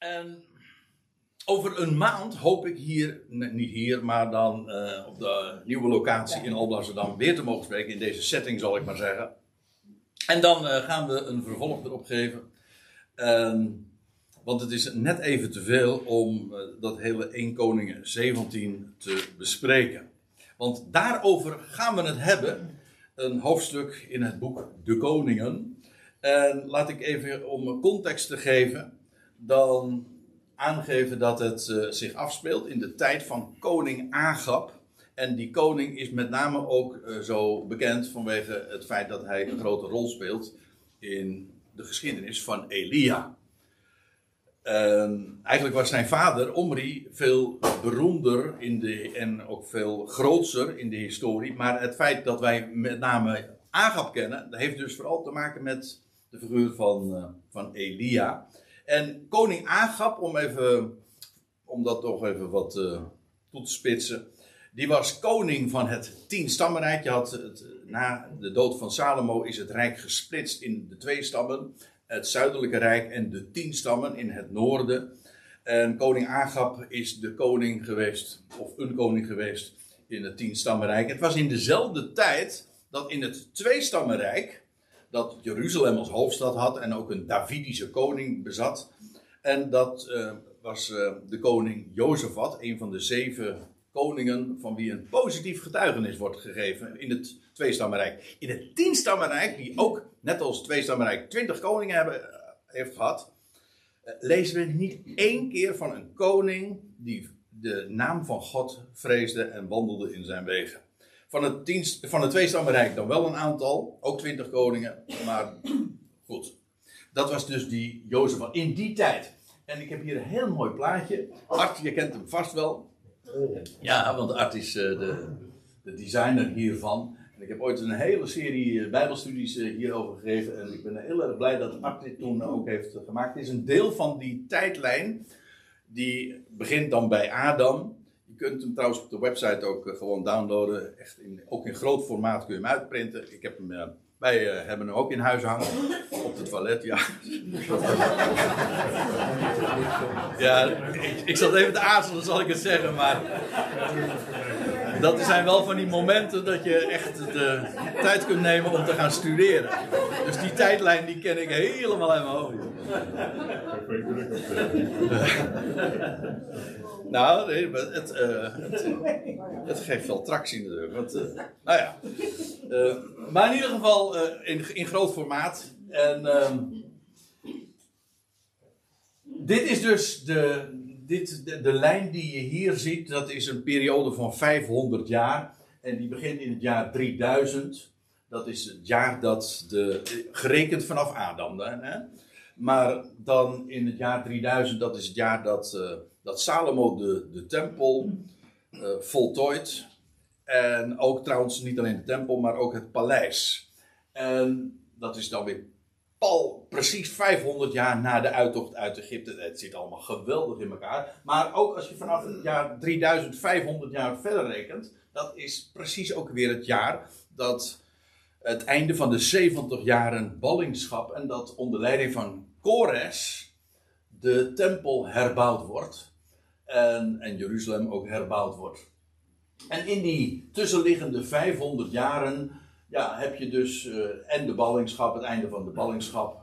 En over een maand hoop ik hier, nee, niet hier, maar dan eh, op de nieuwe locatie in Alblasserdam weer te mogen spreken. In deze setting zal ik maar zeggen. En dan eh, gaan we een vervolg erop geven. Ehm, want het is net even te veel om eh, dat hele 1 Koningen 17 te bespreken. Want daarover gaan we het hebben. Een hoofdstuk in het boek De Koningen. En laat ik even om context te geven, dan aangeven dat het eh, zich afspeelt in de tijd van koning Agab. En die koning is met name ook eh, zo bekend vanwege het feit dat hij een grote rol speelt in de geschiedenis van Elia. Ehm, eigenlijk was zijn vader, Omri, veel beroemder in de, en ook veel grootser in de historie. Maar het feit dat wij met name Agab kennen, dat heeft dus vooral te maken met de figuur van, eh, van Elia. En koning Agab, om, even, om dat toch even wat uh, toe te spitsen. Die was koning van het tienstammenrijk. Je had na de dood van Salomo is het rijk gesplitst in de twee stammen. Het zuidelijke rijk en de tien stammen in het noorden. En koning Agab is de koning geweest, of een koning geweest in het tienstammenrijk. Het was in dezelfde tijd dat in het tweestammenrijk dat Jeruzalem als hoofdstad had en ook een Davidische koning bezat. En dat uh, was uh, de koning Jozefat, een van de zeven koningen van wie een positief getuigenis wordt gegeven in het Tweestammenrijk. In het Tienstammenrijk, die ook net als het Tweestammenrijk twintig koningen hebben, uh, heeft gehad, lezen we niet één keer van een koning die de naam van God vreesde en wandelde in zijn wegen. Van het, tien, van het tweestammenrijk dan wel een aantal, ook twintig koningen, maar goed. Dat was dus die Jozef in die tijd. En ik heb hier een heel mooi plaatje. Art, je kent hem vast wel. Ja, want Art is uh, de, de, designer hiervan. En ik heb ooit een hele serie uh, bijbelstudies uh, hierover gegeven. En ik ben heel erg blij dat Art dit toen ook heeft gemaakt. Het is een deel van die tijdlijn. Die begint dan bij Adam kunt hem trouwens op de website ook uh, gewoon downloaden. Echt in, ook in groot formaat kun je hem uitprinten. Ik heb hem, uh, wij uh, hebben hem ook in huis hangen. Op het toilet, ja. ja, ik, ik zat even te aarzelen, zal ik het zeggen, maar. Dat zijn wel van die momenten dat je echt de tijd kunt nemen om te gaan studeren. Dus die tijdlijn die ken ik helemaal in mijn hoofd. Nou, nee, het, uh, het, het, geeft wel tractie natuurlijk. Want, uh, nou ja. Uh, maar in ieder geval in, in groot formaat. En ehm, dit is dus de, dit, de, de, lijn die je hier ziet. Dat is een periode van 500 jaar. En die begint in het jaar 3000. Dat is het jaar dat de. gerekend vanaf Adam. Hè? Maar dan in het jaar 3000, dat is het jaar dat dat Salomo de, de tempel uh, voltooit. En ook trouwens niet alleen de tempel, maar ook het paleis. En dat is dan weer pal precies 500 jaar na de uittocht uit Egypte. Het zit allemaal geweldig in elkaar. Maar ook als je vanaf het jaar 3500 jaar verder rekent, dat is precies ook weer het jaar dat het einde van de 70 jaren ballingschap en dat onder leiding van Kores de tempel herbouwd wordt en, en Jeruzalem ook herbouwd wordt. En in die tussenliggende 500 jaren ja, heb je dus uh, en de ballingschap, het einde van de ballingschap,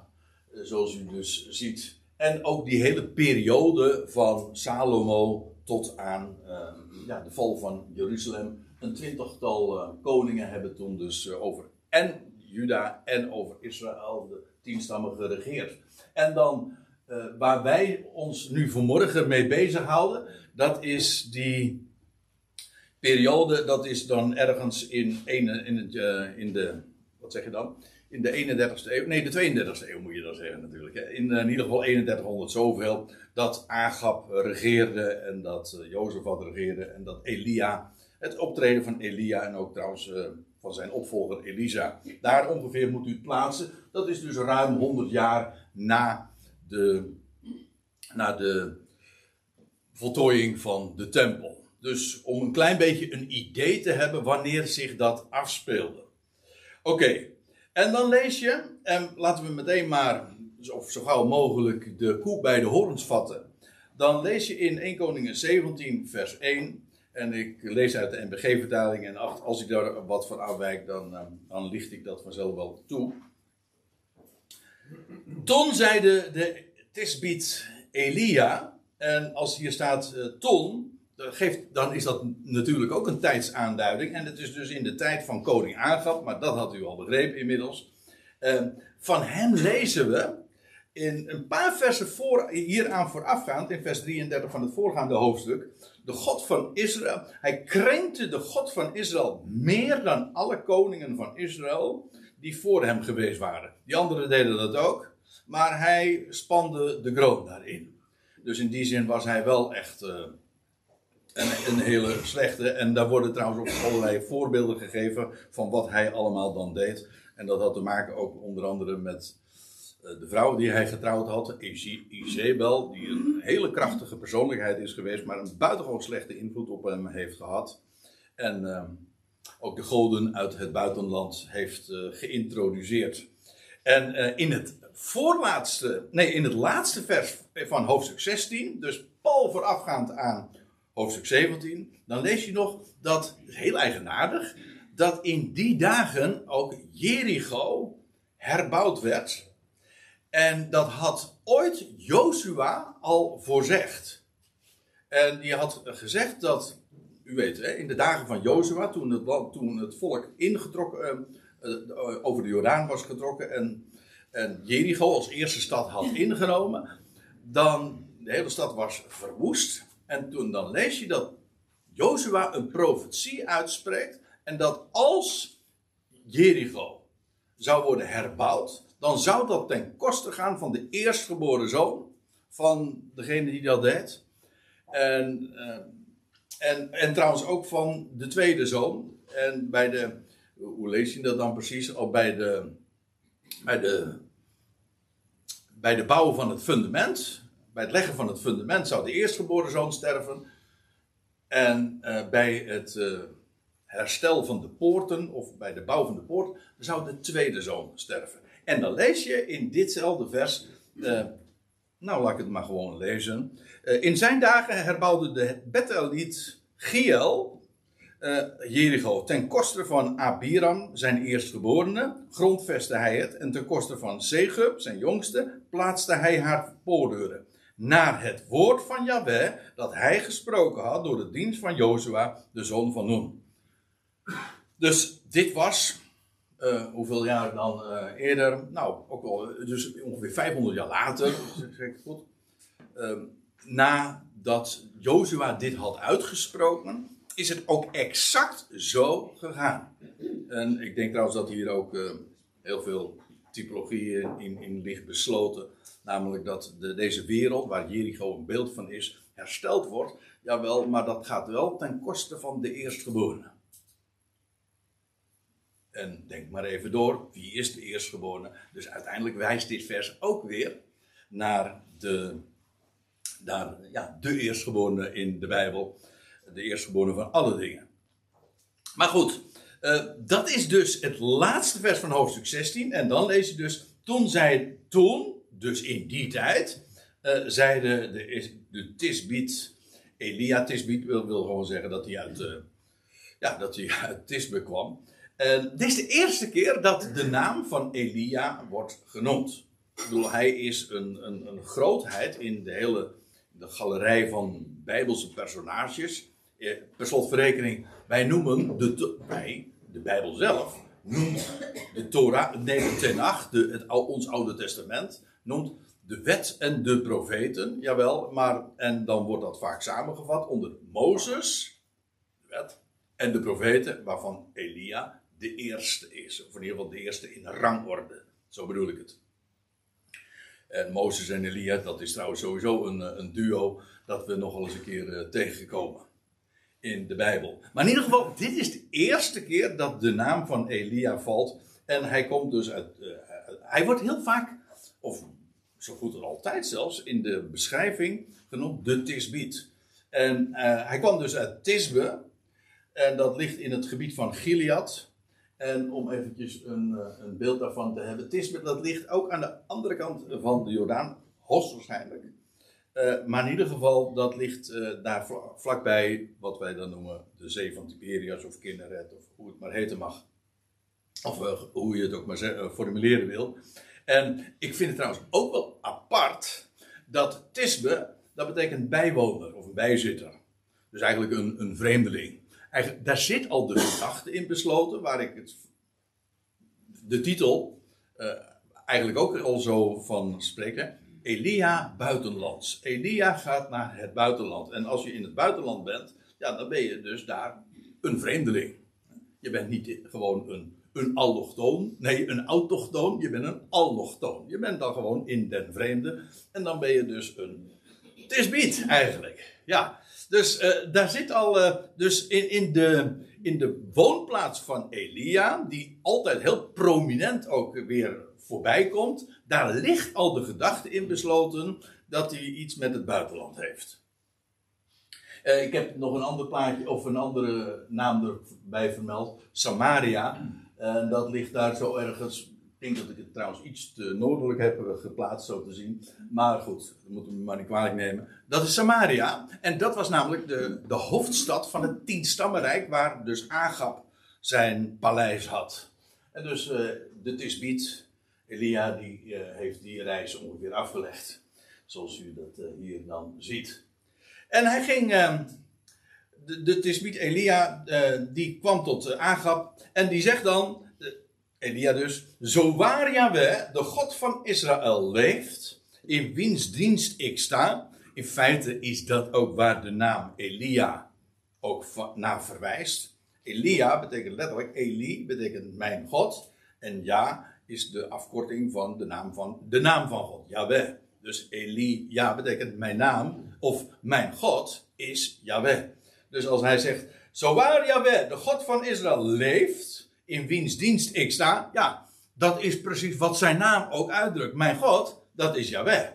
uh, zoals u dus ziet. En ook die hele periode van Salomo tot aan uh, ja, de val van Jeruzalem. Een twintigtal koningen hebben toen dus over en Juda en over Israël, de tien stammen, geregeerd. En dan uh, waar wij ons nu vanmorgen mee bezighouden, dat is die periode, dat is dan ergens in, een, in, het, uh, in de, wat zeg je dan? In de 31ste eeuw, nee, de 32ste eeuw moet je dan zeggen natuurlijk. In, uh, in ieder geval 3100 zoveel, dat Agab regeerde en dat uh, Jozefat regeerde en dat Elia, het optreden van Elia en ook trouwens van zijn opvolger Elisa, daar ongeveer moet u plaatsen. Dat is dus ruim 100 jaar na de, naar de voltooiing van de tempel. Dus om een klein beetje een idee te hebben wanneer zich dat afspeelde. Oké, en dan lees je, en laten we meteen maar, of zo gauw mogelijk, de koe bij de horens vatten. dan lees je in 1 Koningen 17, vers 1. En ik lees uit de NBG-vertaling. En als ik daar wat van afwijk, dan, eh, dan licht ik dat vanzelf wel toe. Ton zeide de Tisbiet Elia. En als hier staat uh, ton, geeft, dan is dat natuurlijk ook een tijdsaanduiding. En het is dus in de tijd van koning Agab, maar dat had u al begrepen inmiddels. Uh, van hem lezen we in een paar versen voor, hieraan voorafgaand, in vers 33 van het voorgaande hoofdstuk, de God van Israël. Hij krenkte de God van Israël meer dan alle koningen van Israël die voor hem geweest waren. Die anderen deden dat ook, maar hij spande de kroon daarin. Dus in die zin was hij wel echt uh, een, een, hele slechte. En daar worden trouwens ook allerlei voorbeelden gegeven van wat hij allemaal dan deed. En dat had te maken ook onder andere met eh, de vrouw die hij getrouwd had, Izebel, die een hele krachtige persoonlijkheid is geweest, maar een buitengewoon slechte invloed op hem heeft gehad. En uh, ook de goden uit het buitenland heeft uh, geïntroduceerd. En uh, in het voorlaatste, nee, in het laatste vers van hoofdstuk 16, dus Paul voorafgaand aan hoofdstuk 17, dan lees je nog dat, heel eigenaardig, dat in die dagen ook Jericho herbouwd werd. En dat had ooit Joshua al voorzegd. En die had gezegd dat, u weet, in de dagen van Joshua, toen het, toen het volk ingetrokken, uh, over de Jordaan was getrokken en, en Jericho als eerste stad had ingenomen, dan de hele stad was verwoest. En toen dan lees je dat Joshua een profetie uitspreekt en dat als Jericho zou worden herbouwd, dan zou dat ten koste gaan van de eerstgeboren zoon van degene die dat deed. En, uh, en, en trouwens ook van de tweede zoon. En bij de, hoe lees je dat dan precies? Al bij de, bij de, bij de bouw van het fundament, bij het leggen van het fundament zou de eerstgeboren zoon sterven. En uh, bij het uh, herstel van de poorten, of bij de bouw van de poort, zou de tweede zoon sterven. En dan lees je in ditzelfde vers, uh, nou laat ik het maar gewoon lezen. Uh, in zijn dagen herbouwde de Betheliet Giel uh, Jericho ten koste van Abiram, zijn eerstgeborene, grondvestte hij het. En ten koste van Segub, zijn jongste, plaatste hij haar poordeuren. Naar het woord van Yahweh dat hij gesproken had door de dienst van Jozua, de zoon van Nun. Dus dit was uh, hoeveel jaar dan uh, eerder? Nou, ook wel, dus ongeveer 500 jaar later, zeg ik goed. Uh, nadat Jozua dit had uitgesproken, is het ook exact zo gegaan. En ik denk trouwens dat hier ook heel veel typologie in, in ligt besloten. Namelijk dat de, deze wereld, waar Jericho een beeld van is, hersteld wordt. Jawel, maar dat gaat wel ten koste van de eerstgeborenen. En denk maar even door, wie is de eerstgeborene? Dus uiteindelijk wijst dit vers ook weer naar de, naar, ja, de eerstgeborene in de Bijbel. De eerstgeborene van alle dingen. Maar goed, uh, dat is dus het laatste vers van hoofdstuk 16. En dan lees je dus, toen zij toen, dus in die tijd, uh, zeide de, de Tisbiet, Elia Tisbiet wil, wil gewoon zeggen dat hij uit, uh, ja, dat hij uit Tisbe kwam. En dit is de eerste keer dat de naam van Elia wordt genoemd. Ik bedoel, hij is een, een, een grootheid in de hele de galerij van bijbelse personages. Eh, per slotverrekening, wij noemen de, wij, de Bijbel zelf, noemt de Torah, nee, de Tenach, de, het, ons Oude Testament, noemt de wet en de profeten, jawel, maar, en dan wordt dat vaak samengevat onder Mozes, de wet, en de profeten, waarvan Elia de eerste is. Of in ieder geval de eerste in rangorde. Zo bedoel ik het. En Mozes en Elia, dat is trouwens sowieso een, eh, een duo dat we nog wel eens een keer uh, tegengekomen in de Bijbel. Maar in ieder geval, dit is de eerste keer dat de naam van Elia valt. En hij komt dus uit. Uh, hij wordt heel vaak, of zo goed als altijd zelfs, in de beschrijving genoemd de Tisbiet. En hij kwam dus uit Tisbe. En dat ligt in het gebied van Gilead. En om eventjes een, eh, een beeld daarvan te hebben. Tisbe, dat ligt ook aan de andere kant van de Jordaan, Hos waarschijnlijk. Eh, maar in ieder geval, dat ligt eh, daar vla- vlakbij wat wij dan noemen de zee van Tiberias of Kinneret of hoe het maar heten mag. Of hoe je het ook maar formuleren wil. En ik vind het trouwens ook wel apart dat Tisbe, dat betekent bijwoner of een bijzitter. Dus eigenlijk een, een vreemdeling. Daar zit al de gedachte in besloten, waar ik het, de titel eh, eigenlijk ook al zo van spreek. Elia buitenlands. Elia gaat naar het buitenland. En als je in het buitenland bent, ja, dan ben je dus daar een vreemdeling. Je bent niet gewoon een, een allochtoon, nee, een autochtoon. Je bent een allochtoon. Je bent dan gewoon in den vreemde. En dan ben je dus een tisbiet eigenlijk. Ja, dus eh, daar zit al, eh, dus in, in, de, in de woonplaats van Elia, die altijd heel prominent ook weer voorbij komt, daar ligt al de gedachte in besloten dat hij iets met het buitenland heeft. Eh, ik heb nog een ander plaatje of een andere naam erbij vermeld, Samaria. En dat ligt daar zo ergens. Denk dat ik het trouwens iets te noordelijk heb eh, geplaatst, zo te zien. Maar goed, dat moeten we maar niet kwalijk nemen. Dat is Samaria. En dat was namelijk de, de hoofdstad van het Tienstammenrijk, waar dus Agab zijn paleis had. En dus eh, de Tisbiet, Elia, die eh, heeft die reis ongeveer afgelegd. Zoals u dat hier dan ziet. En hij ging. eh, de, de Tisbiet Elia, die kwam tot Agab. En die zegt dan. Elia dus. Zo waar Yahweh, de God van Israël, leeft. In wiens dienst ik sta. In feite is dat ook waar de naam Elia ook naar verwijst. Elia betekent letterlijk. Eli betekent mijn God. En ja is de afkorting van de naam van, de naam van God. Yahweh. Dus Elia betekent mijn naam. Of mijn God is Yahweh. Dus als hij zegt, zo waar Yahweh, de God van Israël, leeft, in wiens dienst ik sta, ja, dat is precies wat zijn naam ook uitdrukt. Mijn God, dat is Yahweh.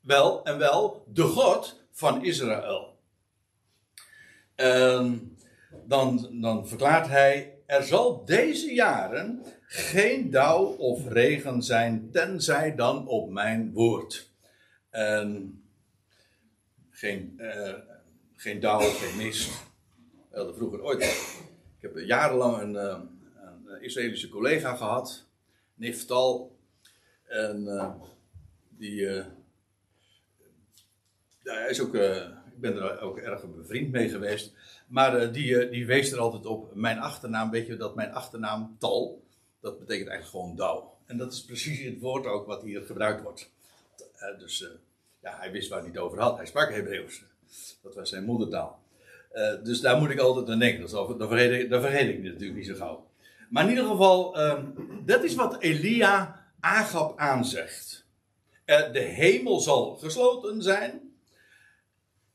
Wel en wel de God van Israël. Ehm, dan, dan verklaart hij, er zal deze jaren geen dauw of regen zijn, tenzij dan op mijn woord. Ehm, geen, eh, geen dauw, geen mist. We hadden vroeger ooit. Ik heb jarenlang een, eh, Israëlische collega gehad, Niftal. En eh, die. eh, ja, hij is ook, eh, ik ben er ook erg bevriend mee geweest. Maar eh, die, eh, die wees er altijd op. Mijn achternaam, weet je dat mijn achternaam Tal, dat betekent eigenlijk gewoon dauw. En dat is precies het woord ook wat hier gebruikt wordt. Eh, dus eh, ja, hij wist waar hij het over had. Hij sprak Hebreeuws. Dat was zijn moedertaal. Eh, dus daar moet ik altijd aan denken. Dat, al- dat, vergeet ik, dat vergeet ik natuurlijk niet zo gauw. Maar in ieder geval, ehm, dat is wat Elia Agab aanzegt. Eh, de hemel zal gesloten zijn.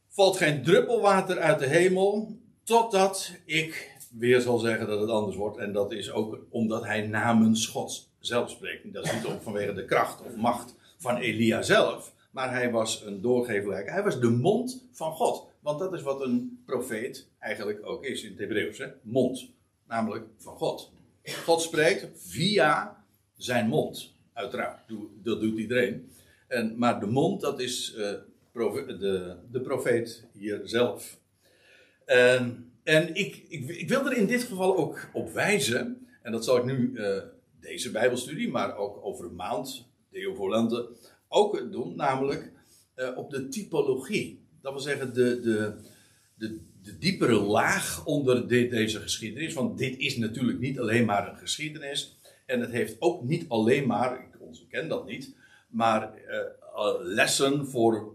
Valt geen druppel water uit de hemel. Totdat ik weer zal zeggen dat het anders wordt. En dat is ook omdat hij namens God zelf spreekt. Dat is niet om vanwege de kracht of macht van Elia zelf. Maar hij was een doorgeeflijke. Hij was de mond van God. Want dat is wat een profeet eigenlijk ook is in het Hebreeuws. Mond. Namelijk van God. God spreekt via zijn mond. Uiteraard. Dat doet iedereen. En, maar de mond, dat is eh, de, de profeet hier zelf. En, en ik, ik, ik wil er in dit geval ook op wijzen. En dat zal ik nu eh, deze Bijbelstudie, maar ook over een maand, Deo Volente, ook doen. Namelijk eh, op de typologie. Dat wil zeggen, de, de, de, de diepere laag onder deze geschiedenis. Want dit is natuurlijk niet alleen maar een geschiedenis. En het heeft ook niet alleen maar, ik ontken dat niet, maar eh, eh, lessen voor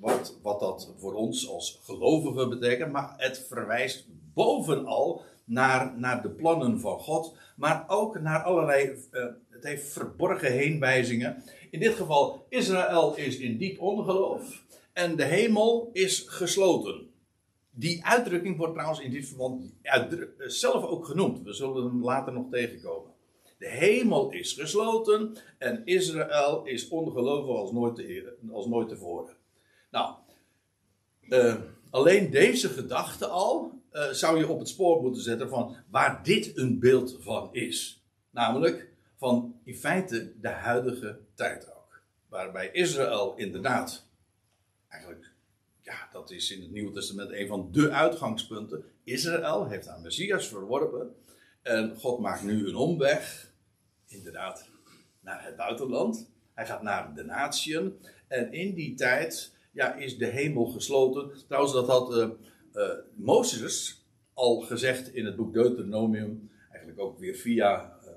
wat, wat dat voor ons als gelovigen betekent. Maar het verwijst bovenal naar, naar de plannen van God. Maar ook naar allerlei, eh, het heeft verborgen heenwijzingen. In dit geval, Israël is in diep ongeloof. En de hemel is gesloten. Die uitdrukking wordt trouwens in dit verband eh, zelf ook genoemd. We zullen hem later nog tegenkomen. De hemel is gesloten en Israël is ongelovig als nooit, te, als nooit tevoren. Nou, eh, alleen deze gedachte al eh, zou je op het spoor moeten zetten van waar dit een beeld van is. Namelijk van in feite de huidige tijd ook. Waarbij Israël inderdaad eigenlijk, ja, dat is in het Nieuwe Testament een van de uitgangspunten. Israël heeft aan Messias verworpen. En God maakt nu een omweg, inderdaad, naar het buitenland. Hij gaat naar de natieën. En in die tijd ja, is de hemel gesloten. Trouwens, dat had uh, uh, Mozes al gezegd in het boek Deuteronomium. Eigenlijk ook weer via, uh,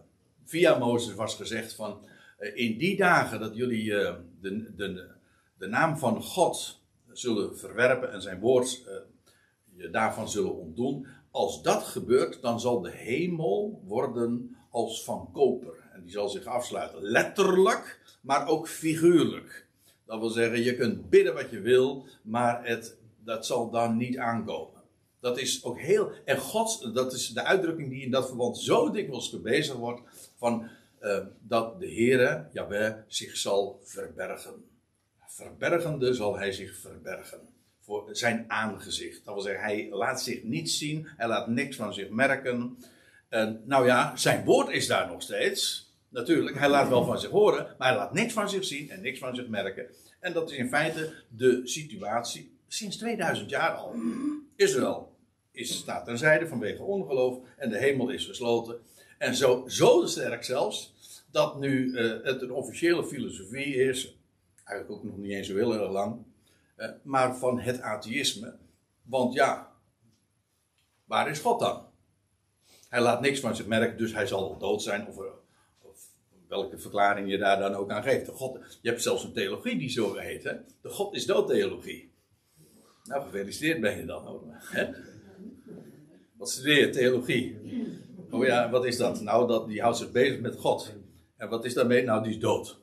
via Mozes was gezegd van... in die dagen dat jullie de, de, de naam van God zullen verwerpen en zijn woord je daarvan zullen ontdoen. Als dat gebeurt, dan zal de hemel worden als van koper. En die zal zich afsluiten. Letterlijk, maar ook figuurlijk. Dat wil zeggen, je kunt bidden wat je wil, maar het, dat zal dan niet aankomen. Dat is ook heel. En God, dat is de uitdrukking die in dat verband zo dikwijls gebezigd wordt: van uh, dat de Heere, Jaweh, zich zal verbergen. Verbergende zal hij zich verbergen. Voor zijn aangezicht. Dat wil zeggen, hij laat zich niet zien, hij laat niks van zich merken. En, nou ja, zijn woord is daar nog steeds. Natuurlijk, hij laat wel van zich horen, maar hij laat niks van zich zien en niks van zich merken. En dat is in feite de situatie sinds 2000 jaar al. Israël is, staat terzijde vanwege ongeloof en de hemel is gesloten. En zo, zo sterk zelfs dat nu uh, het een officiële filosofie is, eigenlijk ook nog niet eens zo heel erg lang, uh, maar van het atheïsme. Want ja, waar is God dan? Hij laat niks van zich merken, dus hij zal dood zijn of, of welke verklaring je daar dan ook aan geeft. De God, je hebt zelfs een theologie die zo heet, hè? de God is dood theologie. Nou, gefeliciteerd ben je dan. Hè? Wat studeer je? Theologie. Oh ja, wat is dat? Nou, dat, die houdt zich bezig met God. En wat is daarmee? Nou, die is dood.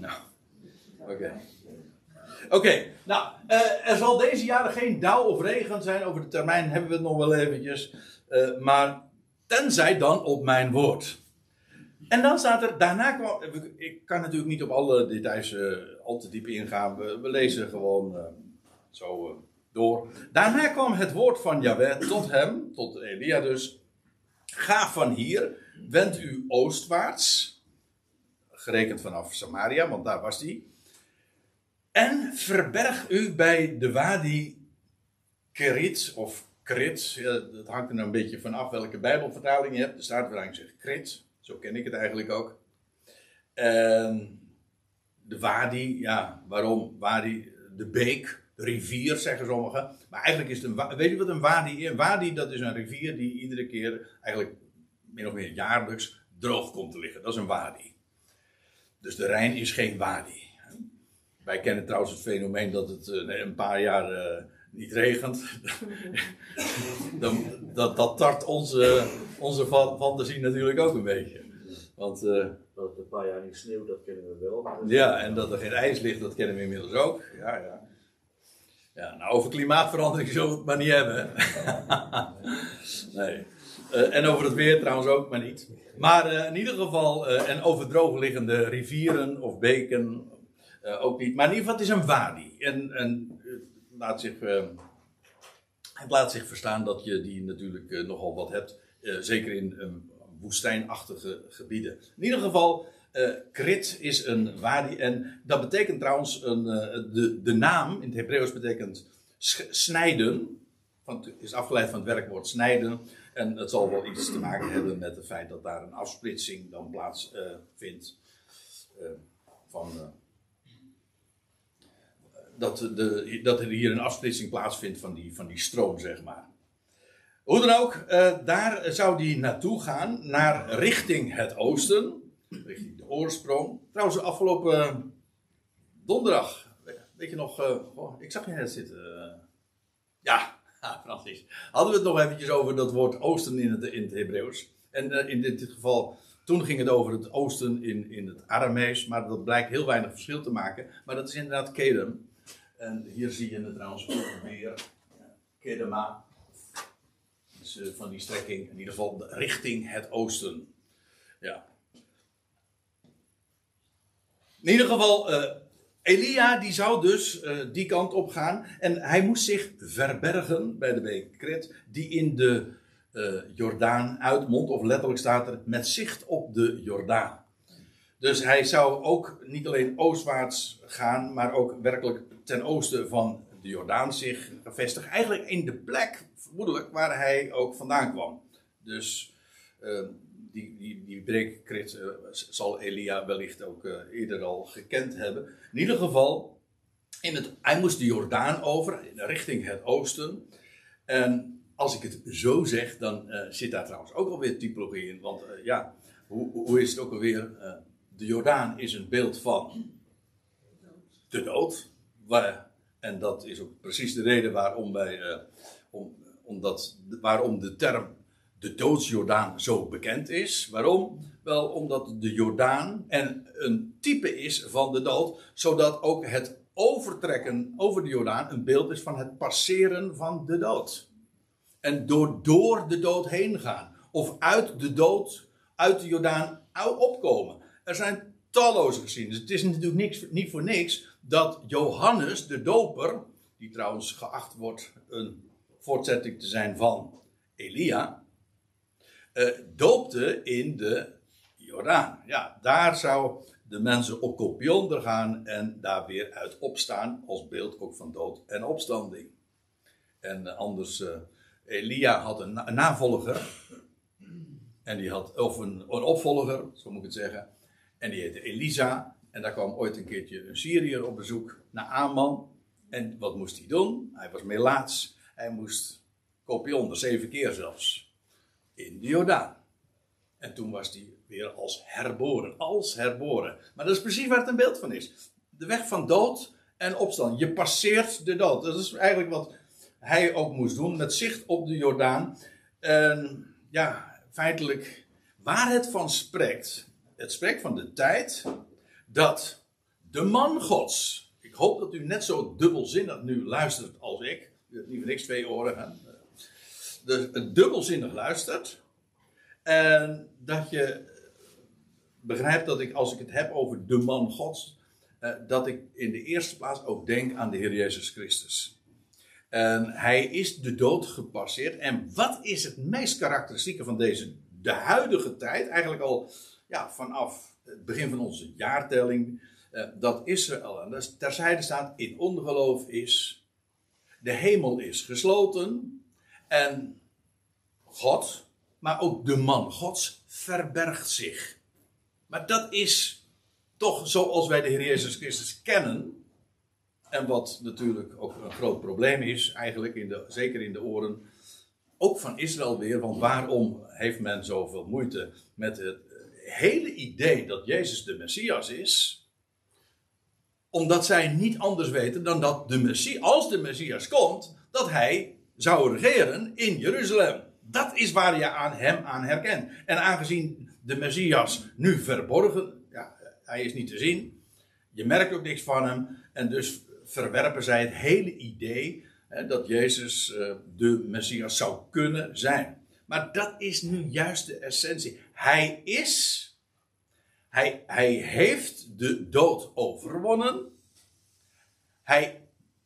Nou, oké. Oké, nou, uh, er zal deze jaren geen dauw of regen zijn. Over de termijn hebben we het nog wel eventjes. Uh, maar tenzij dan op mijn woord. En dan staat er, daarna kwam, ik kan natuurlijk niet op alle details uh, al te diep ingaan. We, we lezen gewoon zo door. Daarna kwam het woord van Yahweh tot hem, tot Elia dus. Ga van hier, wend u oostwaarts. Gerekend vanaf Samaria, want daar was hij. En verberg u bij de Wadi Kerit of Krit. Dat hangt er een beetje vanaf welke Bijbelvertaling je hebt. De Staatvertaling zegt Krit. Zo ken ik het eigenlijk ook. En de Wadi, ja, waarom? Wadi, de beek, de rivier, zeggen sommigen. Maar eigenlijk is het een. Weet je wat een Wadi is? Een Wadi, dat is een rivier die iedere keer, eigenlijk min of meer jaarlijks, droog komt te liggen. Dat is een Wadi. Dus de Rijn is geen Wadi. Wij kennen trouwens het fenomeen dat het uh, een paar jaar uh, niet regent. Dan, dat, dat tart onze, onze fantasie natuurlijk ook een beetje. Want, uh, dat het een paar jaar niet sneeuwt, dat kennen we wel. Ja, en dat er geen ijs ligt, dat kennen we inmiddels ook. Ja, ja. Ja, nou, over klimaatverandering zullen we het maar niet hebben. nee. Uh, en over het weer trouwens ook, maar niet. Maar uh, in ieder geval, uh, en over droogliggende rivieren of beken ook niet. Maar in ieder geval, het is een wadi. En, en laat zich, het laat zich verstaan dat je die natuurlijk nogal wat hebt. zeker in woestijnachtige gebieden. In ieder geval, Krit is een wadi. En dat betekent trouwens, een, de, de naam in het Hebreeuws betekent snijden. Van, het is afgeleid van het werkwoord snijden. En het zal wel iets te maken hebben met het feit dat daar een afsplitsing dan plaatsvindt. van dat, de, dat er hier een afsplitsing plaatsvindt van die, van die stroom, zeg maar. Hoe dan ook, uh, daar zou die naartoe gaan, naar richting het oosten, richting de oorsprong. Trouwens, afgelopen donderdag, weet je nog, uh, ik zag je net zitten. Uh, Hadden we het nog eventjes over dat woord oosten in het, in het Hebreeuws. En in dit geval, toen ging het over het oosten in, in het Aramees, maar dat blijkt heel weinig verschil te maken. Maar dat is inderdaad Kedem. En hier zie je het trouwens ook weer. Kedema. Dus uh, van die strekking, in ieder geval richting het oosten. Ja. In ieder geval, uh, Elia die zou dus uh, die kant op gaan. En hij moest zich verbergen bij de beek Kret, die in de Jordaan uitmondt. Of letterlijk staat er met zicht op de Jordaan. Dus hij zou ook niet alleen oostwaarts gaan, maar ook werkelijk ten oosten van de Jordaan zich gevestigd. Eigenlijk in de plek, vermoedelijk, waar hij ook vandaan kwam. Dus uh, die, die, die breekkrit uh, zal Elia wellicht ook uh, eerder al gekend hebben. In ieder geval, in het, hij moest de Jordaan over, richting het oosten. En als ik het zo zeg, dan zit daar trouwens ook alweer typologie in. Want ja, hoe, hoe is het ook alweer? de Jordaan is een beeld van de dood. Waar, en dat is ook precies de reden waarom, wij, om, omdat, waarom de term de doodsjordaan zo bekend is. Waarom? Wel omdat de Jordaan en een type is van de dood, zodat ook het overtrekken over de Jordaan een beeld is van het passeren van de dood. En door, door de dood heen gaan. Of uit de dood, uit de Jordaan opkomen. Er zijn talloze. Dus het is natuurlijk niks, niet voor niks dat Johannes, de doper, die trouwens geacht wordt een voortzetting te zijn van Elia, uh, doopte in de Jordaan. Ja, daar zou de mensen op kopionder gaan en daar weer uit opstaan als beeld ook van dood en opstanding. En uh, anders, uh, Elia had een, navolger. En die had, of een, een, opvolger, zo moet ik het zeggen. En die heette Elisa. En daar kwam ooit een keertje een Syriër op bezoek naar Aman. En wat moest hij doen? Hij was melaats. Hij moest kopionder, zeven keer zelfs in de Jordaan. En toen was hij weer als herboren. Als herboren. Maar dat is precies waar het een beeld van is. De weg van dood en opstand. Je passeert de dood. Dat is eigenlijk wat hij ook moest doen. Met zicht op de Jordaan. En ja, feitelijk waar het van spreekt. Het spreekt van de tijd dat de man Gods. Ik hoop dat u net zo dubbelzinnig nu luistert als ik. U hebt niet voor niks twee oren. Dus dubbelzinnig luistert. En dat je begrijpt dat ik, als ik het heb over de man Gods, eh, dat ik in de eerste plaats ook denk aan de Heer Jezus Christus. En hij is de dood gepasseerd. En wat is het meest karakteristieke van deze, de huidige tijd, eigenlijk al ja, vanaf het begin van onze jaartelling, uh, dat Israël, en dat terzijde staat, in ongeloof is. De hemel is gesloten. En God, maar ook de man Gods, verbergt zich. Maar dat is toch zoals wij de Heer Jezus Christus kennen. En wat natuurlijk ook een groot probleem is, eigenlijk, in de, zeker in de oren, ook van Israël weer. Want waarom heeft men zoveel moeite met het hele idee dat Jezus de Messias is? Omdat zij niet anders weten dan dat de Messias, als de Messias komt, dat hij zou regeren in Jeruzalem. Dat is waar je aan hem aan herkent. En aangezien de Messias nu verborgen, ja, hij is niet te zien, je merkt ook niks van hem, en dus verwerpen zij het hele idee hè, dat Jezus uh, de Messias zou kunnen zijn. Maar dat is nu juist de essentie. Hij is, hij, hij heeft de dood overwonnen. Hij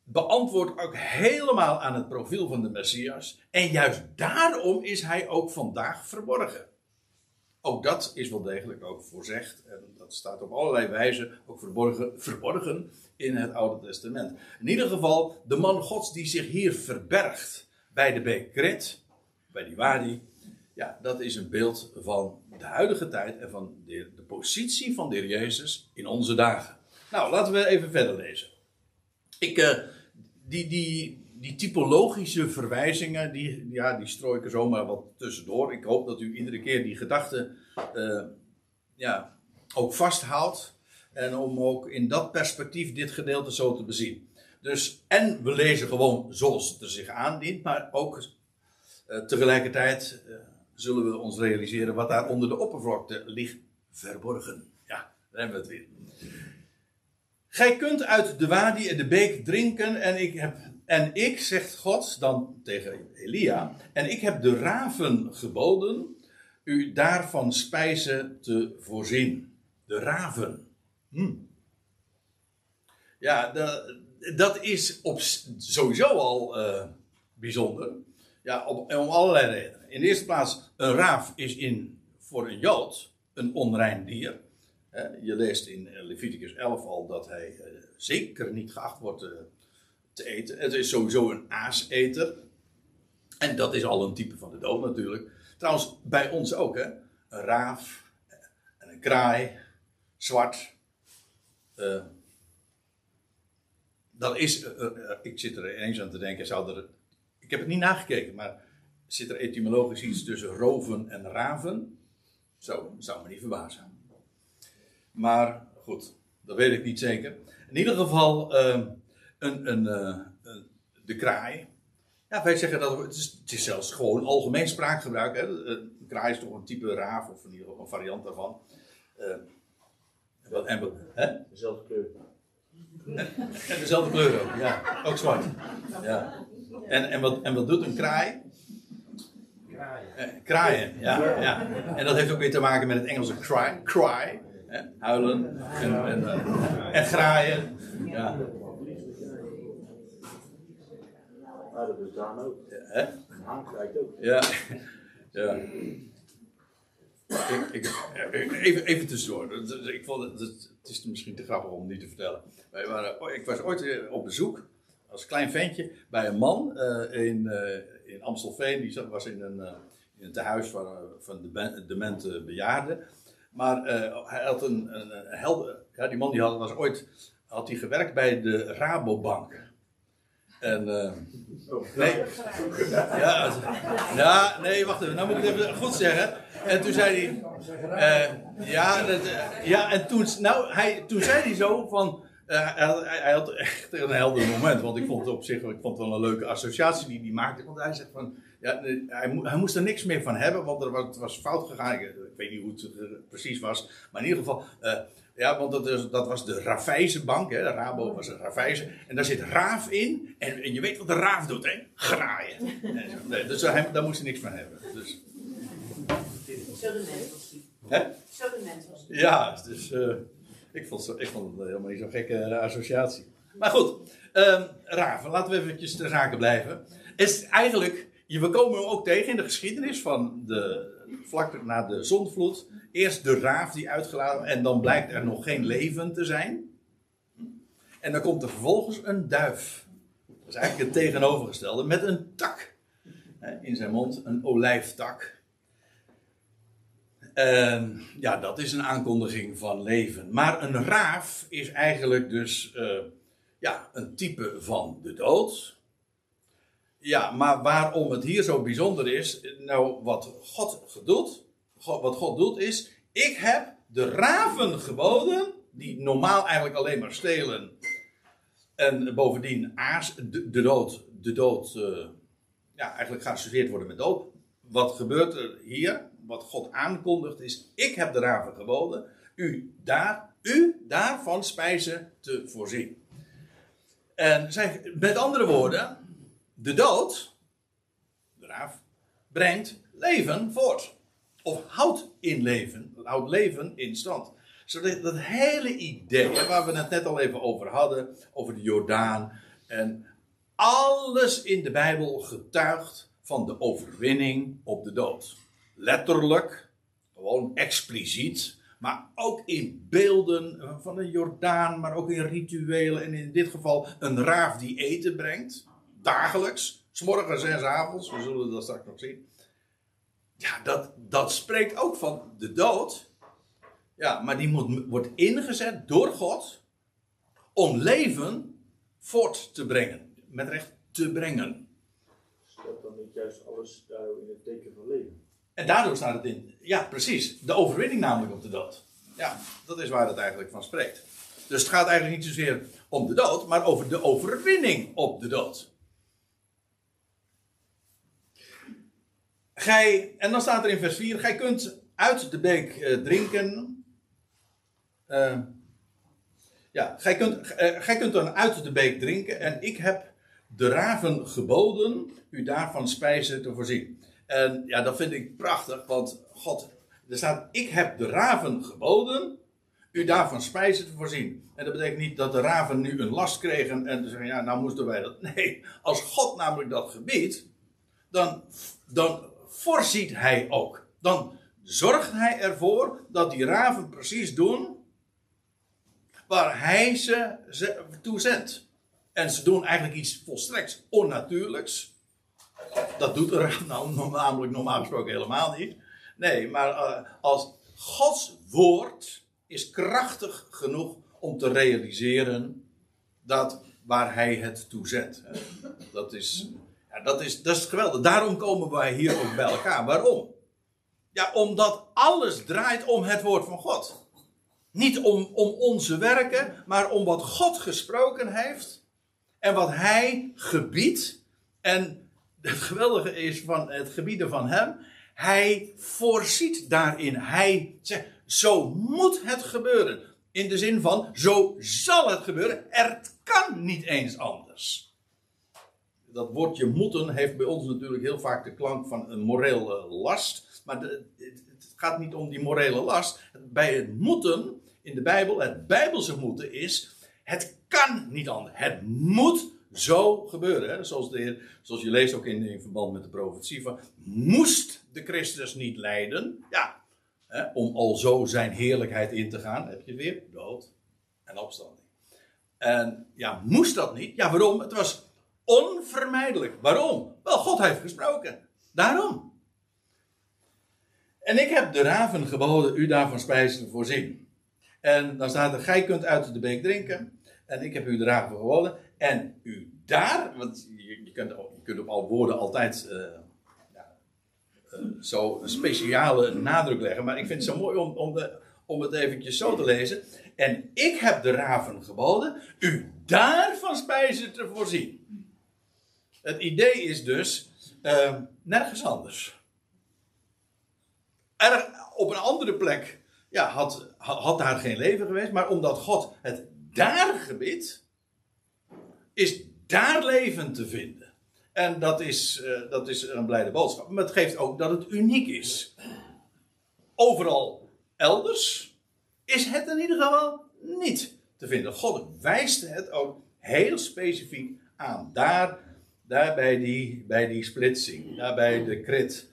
beantwoordt ook helemaal aan het profiel van de Messias. En juist daarom is hij ook vandaag verborgen. Ook dat is wel degelijk ook voorzegd. En dat staat op allerlei wijzen ook verborgen, verborgen in het Oude Testament. In ieder geval, de man Gods die zich hier verbergt bij de beek bij die Wadi. Ja, dat is een beeld van de huidige tijd en van de, de positie van de Heer Jezus in onze dagen. Nou, laten we even verder lezen. Ik, uh, die, die, die typologische verwijzingen, die, ja, die strooi ik er zomaar wat tussendoor. Ik hoop dat u iedere keer die gedachte uh, ja, ook vasthoudt. En om ook in dat perspectief dit gedeelte zo te bezien. Dus, en we lezen gewoon zoals het er zich aandient, maar ook uh, tegelijkertijd uh, zullen we ons realiseren wat daar onder de oppervlakte ligt verborgen. Ja, daar hebben we het weer. Gij kunt uit de wadi en de beek drinken en ik heb, en ik, zegt God dan tegen Elia, en ik heb de raven geboden u daarvan spijzen te voorzien. De raven. Hm. Ja, dat is op, sowieso al uh, bijzonder. Ja, om allerlei redenen. In de eerste plaats, een raaf is in, voor een Jood een onrein dier. Je leest in Leviticus 11 al dat hij eh, zeker niet geacht wordt te eten. Het is sowieso een aaseter. En dat is al een type van de dood natuurlijk. Trouwens, bij ons ook, hè? Een raaf en een kraai, zwart. Dat is, ik zit er eens aan te denken, zou er, ik heb het niet nagekeken, maar zit er etymologisch iets tussen roven en raven? Zo, zou me niet verbazen. Maar goed, dat weet ik niet zeker. In ieder geval, ehm, een, een, een, de kraai. Ja, wij zeggen dat het is, het is zelfs gewoon algemeen spraakgebruik. Hè? Een kraai is toch een type raaf, of in ieder geval een variant daarvan. Uh, en, en, hè? Dezelfde kleur. En, en, dezelfde kleur ook, ja. Ook zwart. Ja. En, en, wat, en wat doet een kraai? Kraaien. Eh, kraaien, ja, ja. En dat heeft ook weer te maken met het Engelse cry. cry hè? Huilen en, en, uh, en graaien. Ja. Ah, dat is Daan ook. Hè? Haan krijgt ook. Ja. ja. Ik, ik, even, even tussendoor. Ik vond het, het is misschien te grappig om niet te vertellen. Wij waren, ik was ooit op bezoek als klein ventje bij een man uh, in, uh, in Amstelveen. Die was in een, uh, in een tehuis van, van de demente bejaarden. Maar hij had een, een, helder. Ja, die man die had, was ooit had hij gewerkt bij de Rabobank. En, uh, nee, ja, ja, nee, wacht even, nou moet ik het even goed zeggen. En toen zei hij, uh, ja, dat, ja, en toen, nou, hij, toen zei hij zo van, hij, hij, had echt een helder moment, want ik vond het op zich, ik vond het wel een leuke associatie die hij maakte. Want hij zegt van, ja, hij, hij moest er niks meer van hebben, want er was, het was fout gegaan. Ik, ik, weet niet hoe het precies was, maar in ieder geval, ja, want dat, is, dat was de Rafijze bank, hè. de Rabo was een Rafijze. En daar zit raaf in. En, en je weet wat de raaf doet, hè? Graaien. Nee, dus hij, daar moest hij niks van hebben. Dus. Zo de mens was Hè? Zo de mens was Ja, dus uh, ik, vond, ik vond het helemaal niet zo'n gekke uh, associatie. Maar goed, uh, raven, laten we eventjes ter zake blijven. Is eigenlijk, we komen ook tegen in de geschiedenis van de, vlak na de zondvloed Eerst de raaf die uitgelaten en dan blijkt er nog geen leven te zijn. En dan komt er vervolgens een duif. Dat is eigenlijk het tegenovergestelde, met een tak in zijn mond, een olijftak. En ja, dat is een aankondiging van leven. Maar een raaf is eigenlijk dus uh, ja, een type van de dood. Ja, maar waarom het hier zo bijzonder is, nou wat God doet, God, wat God doet is, ik heb de raven geboden, die normaal eigenlijk alleen maar stelen. En bovendien aas, de, dood, de dood, uh, ja, eigenlijk geassocieerd worden met dood. Wat gebeurt er hier? Wat God aankondigt is, ik heb de raven geboden, u, daar, u daarvan spijzen te voorzien. En met andere woorden, de dood, de raaf, brengt leven voort. Of houdt in leven, houdt leven in stand. Zodat dat hele idee, waar we het net al even over hadden, over de Jordaan. En alles in de Bijbel getuigt van de overwinning op de dood. Letterlijk, gewoon expliciet, maar ook in beelden van de Jordaan, maar ook in rituelen. En in dit geval een raaf die eten brengt, dagelijks, s'morgens en s avonds, we zullen dat straks nog zien. Ja, dat, dat spreekt ook van de dood. Ja, maar die moet, wordt ingezet door God om leven voort te brengen. Met recht te brengen. Staat dan niet juist alles daar in het teken van leven? En daardoor staat het in. Ja, precies. De overwinning namelijk op de dood. Ja, dat is waar het eigenlijk van spreekt. Dus het gaat eigenlijk niet zozeer om de dood, maar over de overwinning op de dood. Gij, en dan staat er in vers 4: Gij kunt uit de beek uh, drinken. Uh, ja, gij kunt, uh, gij kunt dan uit de beek drinken. En ik heb de raven geboden u daarvan spijzen te voorzien. En ja, dat vind ik prachtig, want God, er staat: Ik heb de raven geboden u daarvan spijzen te voorzien. En dat betekent niet dat de raven nu een last kregen en zeggen: Ja, nou moesten wij dat. Nee, als God namelijk dat gebiedt, dan, dan voorziet hij ook. Dan zorgt hij ervoor dat die raven precies doen waar hij ze, toe zendt. En ze doen eigenlijk iets volstrekt onnatuurlijks. Dat doet er nou, namelijk normaal gesproken helemaal niet. Nee, maar uh, als Gods woord is krachtig genoeg om te realiseren dat waar hij het toe zet. Dat is, dat is, dat is geweldig. Daarom komen wij hier ook bij elkaar. Waarom? Ja, omdat alles draait om het woord van God. Niet om, om onze werken, maar om wat God gesproken heeft. En wat hij gebiedt. En het geweldige is van het gebieden van hem. Hij voorziet daarin. Hij zegt, zo moet het gebeuren. In de zin van, zo zal het gebeuren. Er kan niet eens anders. Dat woordje moeten heeft bij ons natuurlijk heel vaak de klank van een morele last. Maar het gaat niet om die morele last. Bij het moeten in de Bijbel, het Bijbelse moeten is, het kan niet anders. Het moet zo gebeuren. Hè? Zoals, de zoals je leest ook in, in verband met de profetie van, moest de Christus niet lijden? Ja, hè, om al zo zijn heerlijkheid in te gaan, heb je weer dood en opstanding. En ja, moest dat niet? Ja, waarom? Het was onvermijdelijk. Waarom? Wel, God heeft gesproken. Daarom. En ik heb de raven geboden u daarvan spijzen voorzien. En dan staat er, gij kunt uit de beek drinken. En ik heb u de raven geboden. En u daar, want je, kunt, je kunt op al woorden altijd uh, ja, uh, zo speciale nadruk leggen. Maar ik vind het zo mooi om, om, om het eventjes zo te lezen. En ik heb de raven geboden, u daarvan spijzen te voorzien. Het idee is dus uh, nergens anders. Er, op een andere plek ja, had, had daar geen leven geweest, maar omdat God het daar gebiedt, is daar leven te vinden. En dat is, uh, dat is een blijde boodschap. Maar het geeft ook dat het uniek is. Overal elders is het in ieder geval niet te vinden. God wijst het ook heel specifiek aan. Daar, daar bij, die, bij die splitsing, daar bij de krit.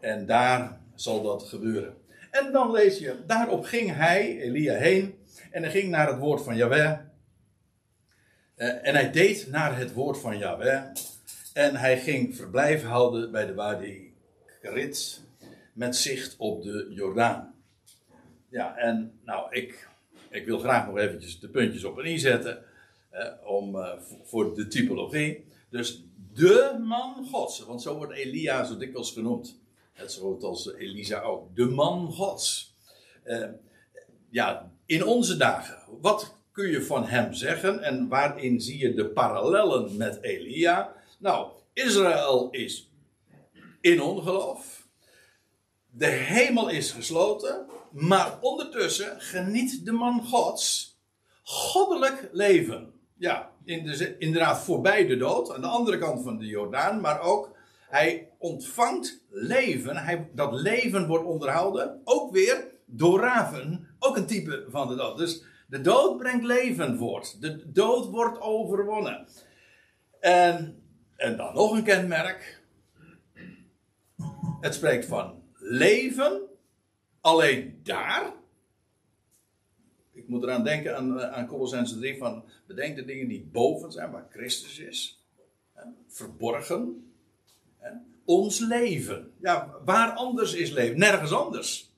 En daar zal dat gebeuren. En dan lees je, daarop ging hij, Elia, heen. En hij ging naar het woord van Yahweh. Uh, en hij deed naar het woord van Yahweh. En hij ging verblijf houden bij de Wadi Krit. Met zicht op de Jordaan. Ja, en nou, ik, ik wil graag nog eventjes de puntjes op en i zetten. Uh, om, uh, voor de typologie. Dus de man gods. Want zo wordt Elia zo dikwijls genoemd. Net zoals Elisa ook. De man gods. Uh, ja, in onze dagen. Wat kun je van hem zeggen? En waarin zie je de parallellen met Elia? Nou, Israël is in ongeloof. De hemel is gesloten. Maar ondertussen geniet de man gods goddelijk leven. Ja, in de, inderdaad voorbij de dood. Aan de andere kant van de Jordaan. Maar ook hij ontvangt leven. Hij, dat leven wordt onderhouden. Ook weer door raven. Ook een type van de dood. Dus de dood brengt leven voort. De dood wordt overwonnen. En, en dan nog een kenmerk. Het spreekt van leven. Alleen daar. Moet eraan denken aan, aan Colossense 3 van bedenk de dingen die boven zijn, waar Christus is. Verborgen ons leven. Ja, waar anders is leven? Nergens anders.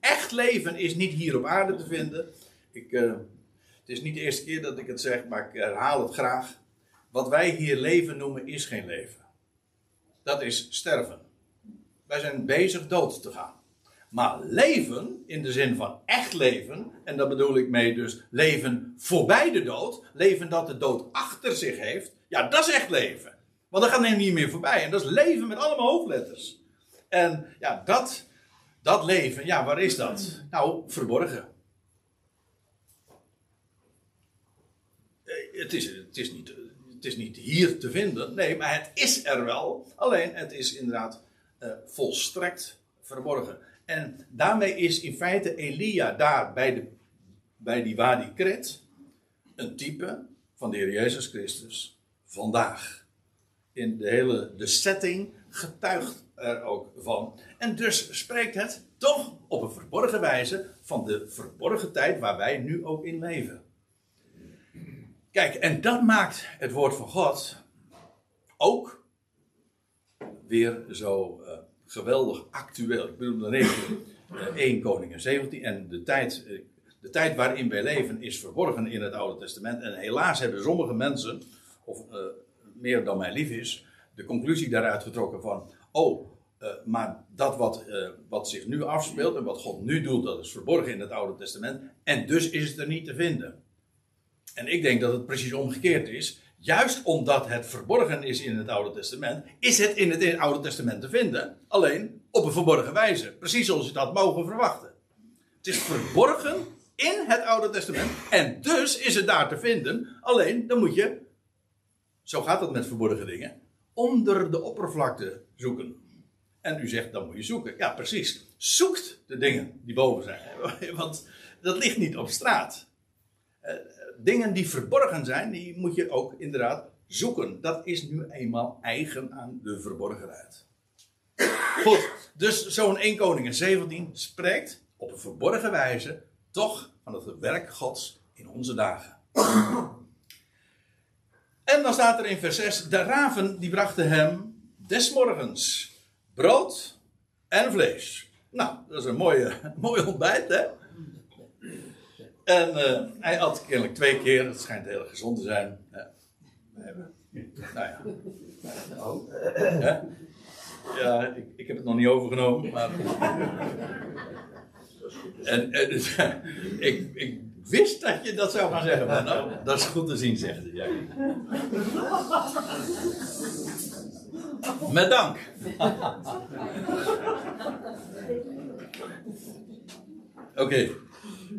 Echt leven is niet hier op aarde te vinden. Ik, uh, het is niet de eerste keer dat ik het zeg, maar ik herhaal het graag. Wat wij hier leven noemen is geen leven. Dat is sterven. Wij zijn bezig dood te gaan. Maar leven, in de zin van echt leven, en daar bedoel ik mee dus leven voorbij de dood, leven dat de dood achter zich heeft, ja, dat is echt leven. Want dan gaat hij niet meer voorbij. En dat is leven met allemaal hoofdletters. En ja, dat, dat leven, ja, waar is dat? Nou, verborgen. Eh, het is, het, is niet, het is niet hier te vinden. Nee, maar het is er wel. Alleen, het is inderdaad uh, volstrekt verborgen. En daarmee is in feite Elia daar bij, de, bij die Wadi Kret een type van de Heer Jezus Christus vandaag in de hele de setting getuigt er ook van. En dus spreekt het toch op een verborgen wijze van de verborgen tijd waar wij nu ook in leven. Kijk, en dat maakt het woord van God ook weer zo geweldig actueel. Ik bedoel, dan even uh, 1 Koningen 17 en de tijd, eh, de tijd waarin wij leven is verborgen in het Oude Testament. En helaas hebben sommige mensen, of eh, meer dan mij lief is, de conclusie daaruit getrokken van, oh, uh, maar dat wat, wat zich nu afspeelt en wat God nu doet, dat is verborgen in het Oude Testament. En dus is het er niet te vinden. En ik denk dat het precies omgekeerd is. Juist omdat het verborgen is in het Oude Testament, is het in het Oude Testament te vinden. Alleen op een verborgen wijze. Precies zoals je dat mogen verwachten. Het is verborgen in het Oude Testament. En dus is het daar te vinden. Alleen dan moet je, zo gaat het met verborgen dingen, onder de oppervlakte zoeken. En u zegt, dan moet je zoeken. Ja, precies. Zoekt de dingen die boven zijn. Want dat ligt niet op straat. Dingen die verborgen zijn, die moet je ook inderdaad zoeken. Dat is nu eenmaal eigen aan de verborgenheid. Goed, dus zo'n 1 Koningen 17 spreekt op een verborgen wijze toch van het werk Gods in onze dagen. En dan staat er in vers 6: De raven die brachten hem des morgens brood en vlees. Nou, dat is een mooie, mooi ontbijt, hè? En uh, hij at kennelijk twee keer, het schijnt heel gezond te zijn. Ja. Nou ja. Oh. Ja, ja ik, ik, heb het nog niet overgenomen, maar. En, en dus, ik, ik, wist dat je dat zou gaan zeggen, maar nou, dat is goed te zien, zegt hij. Met dank. Oké. Okay.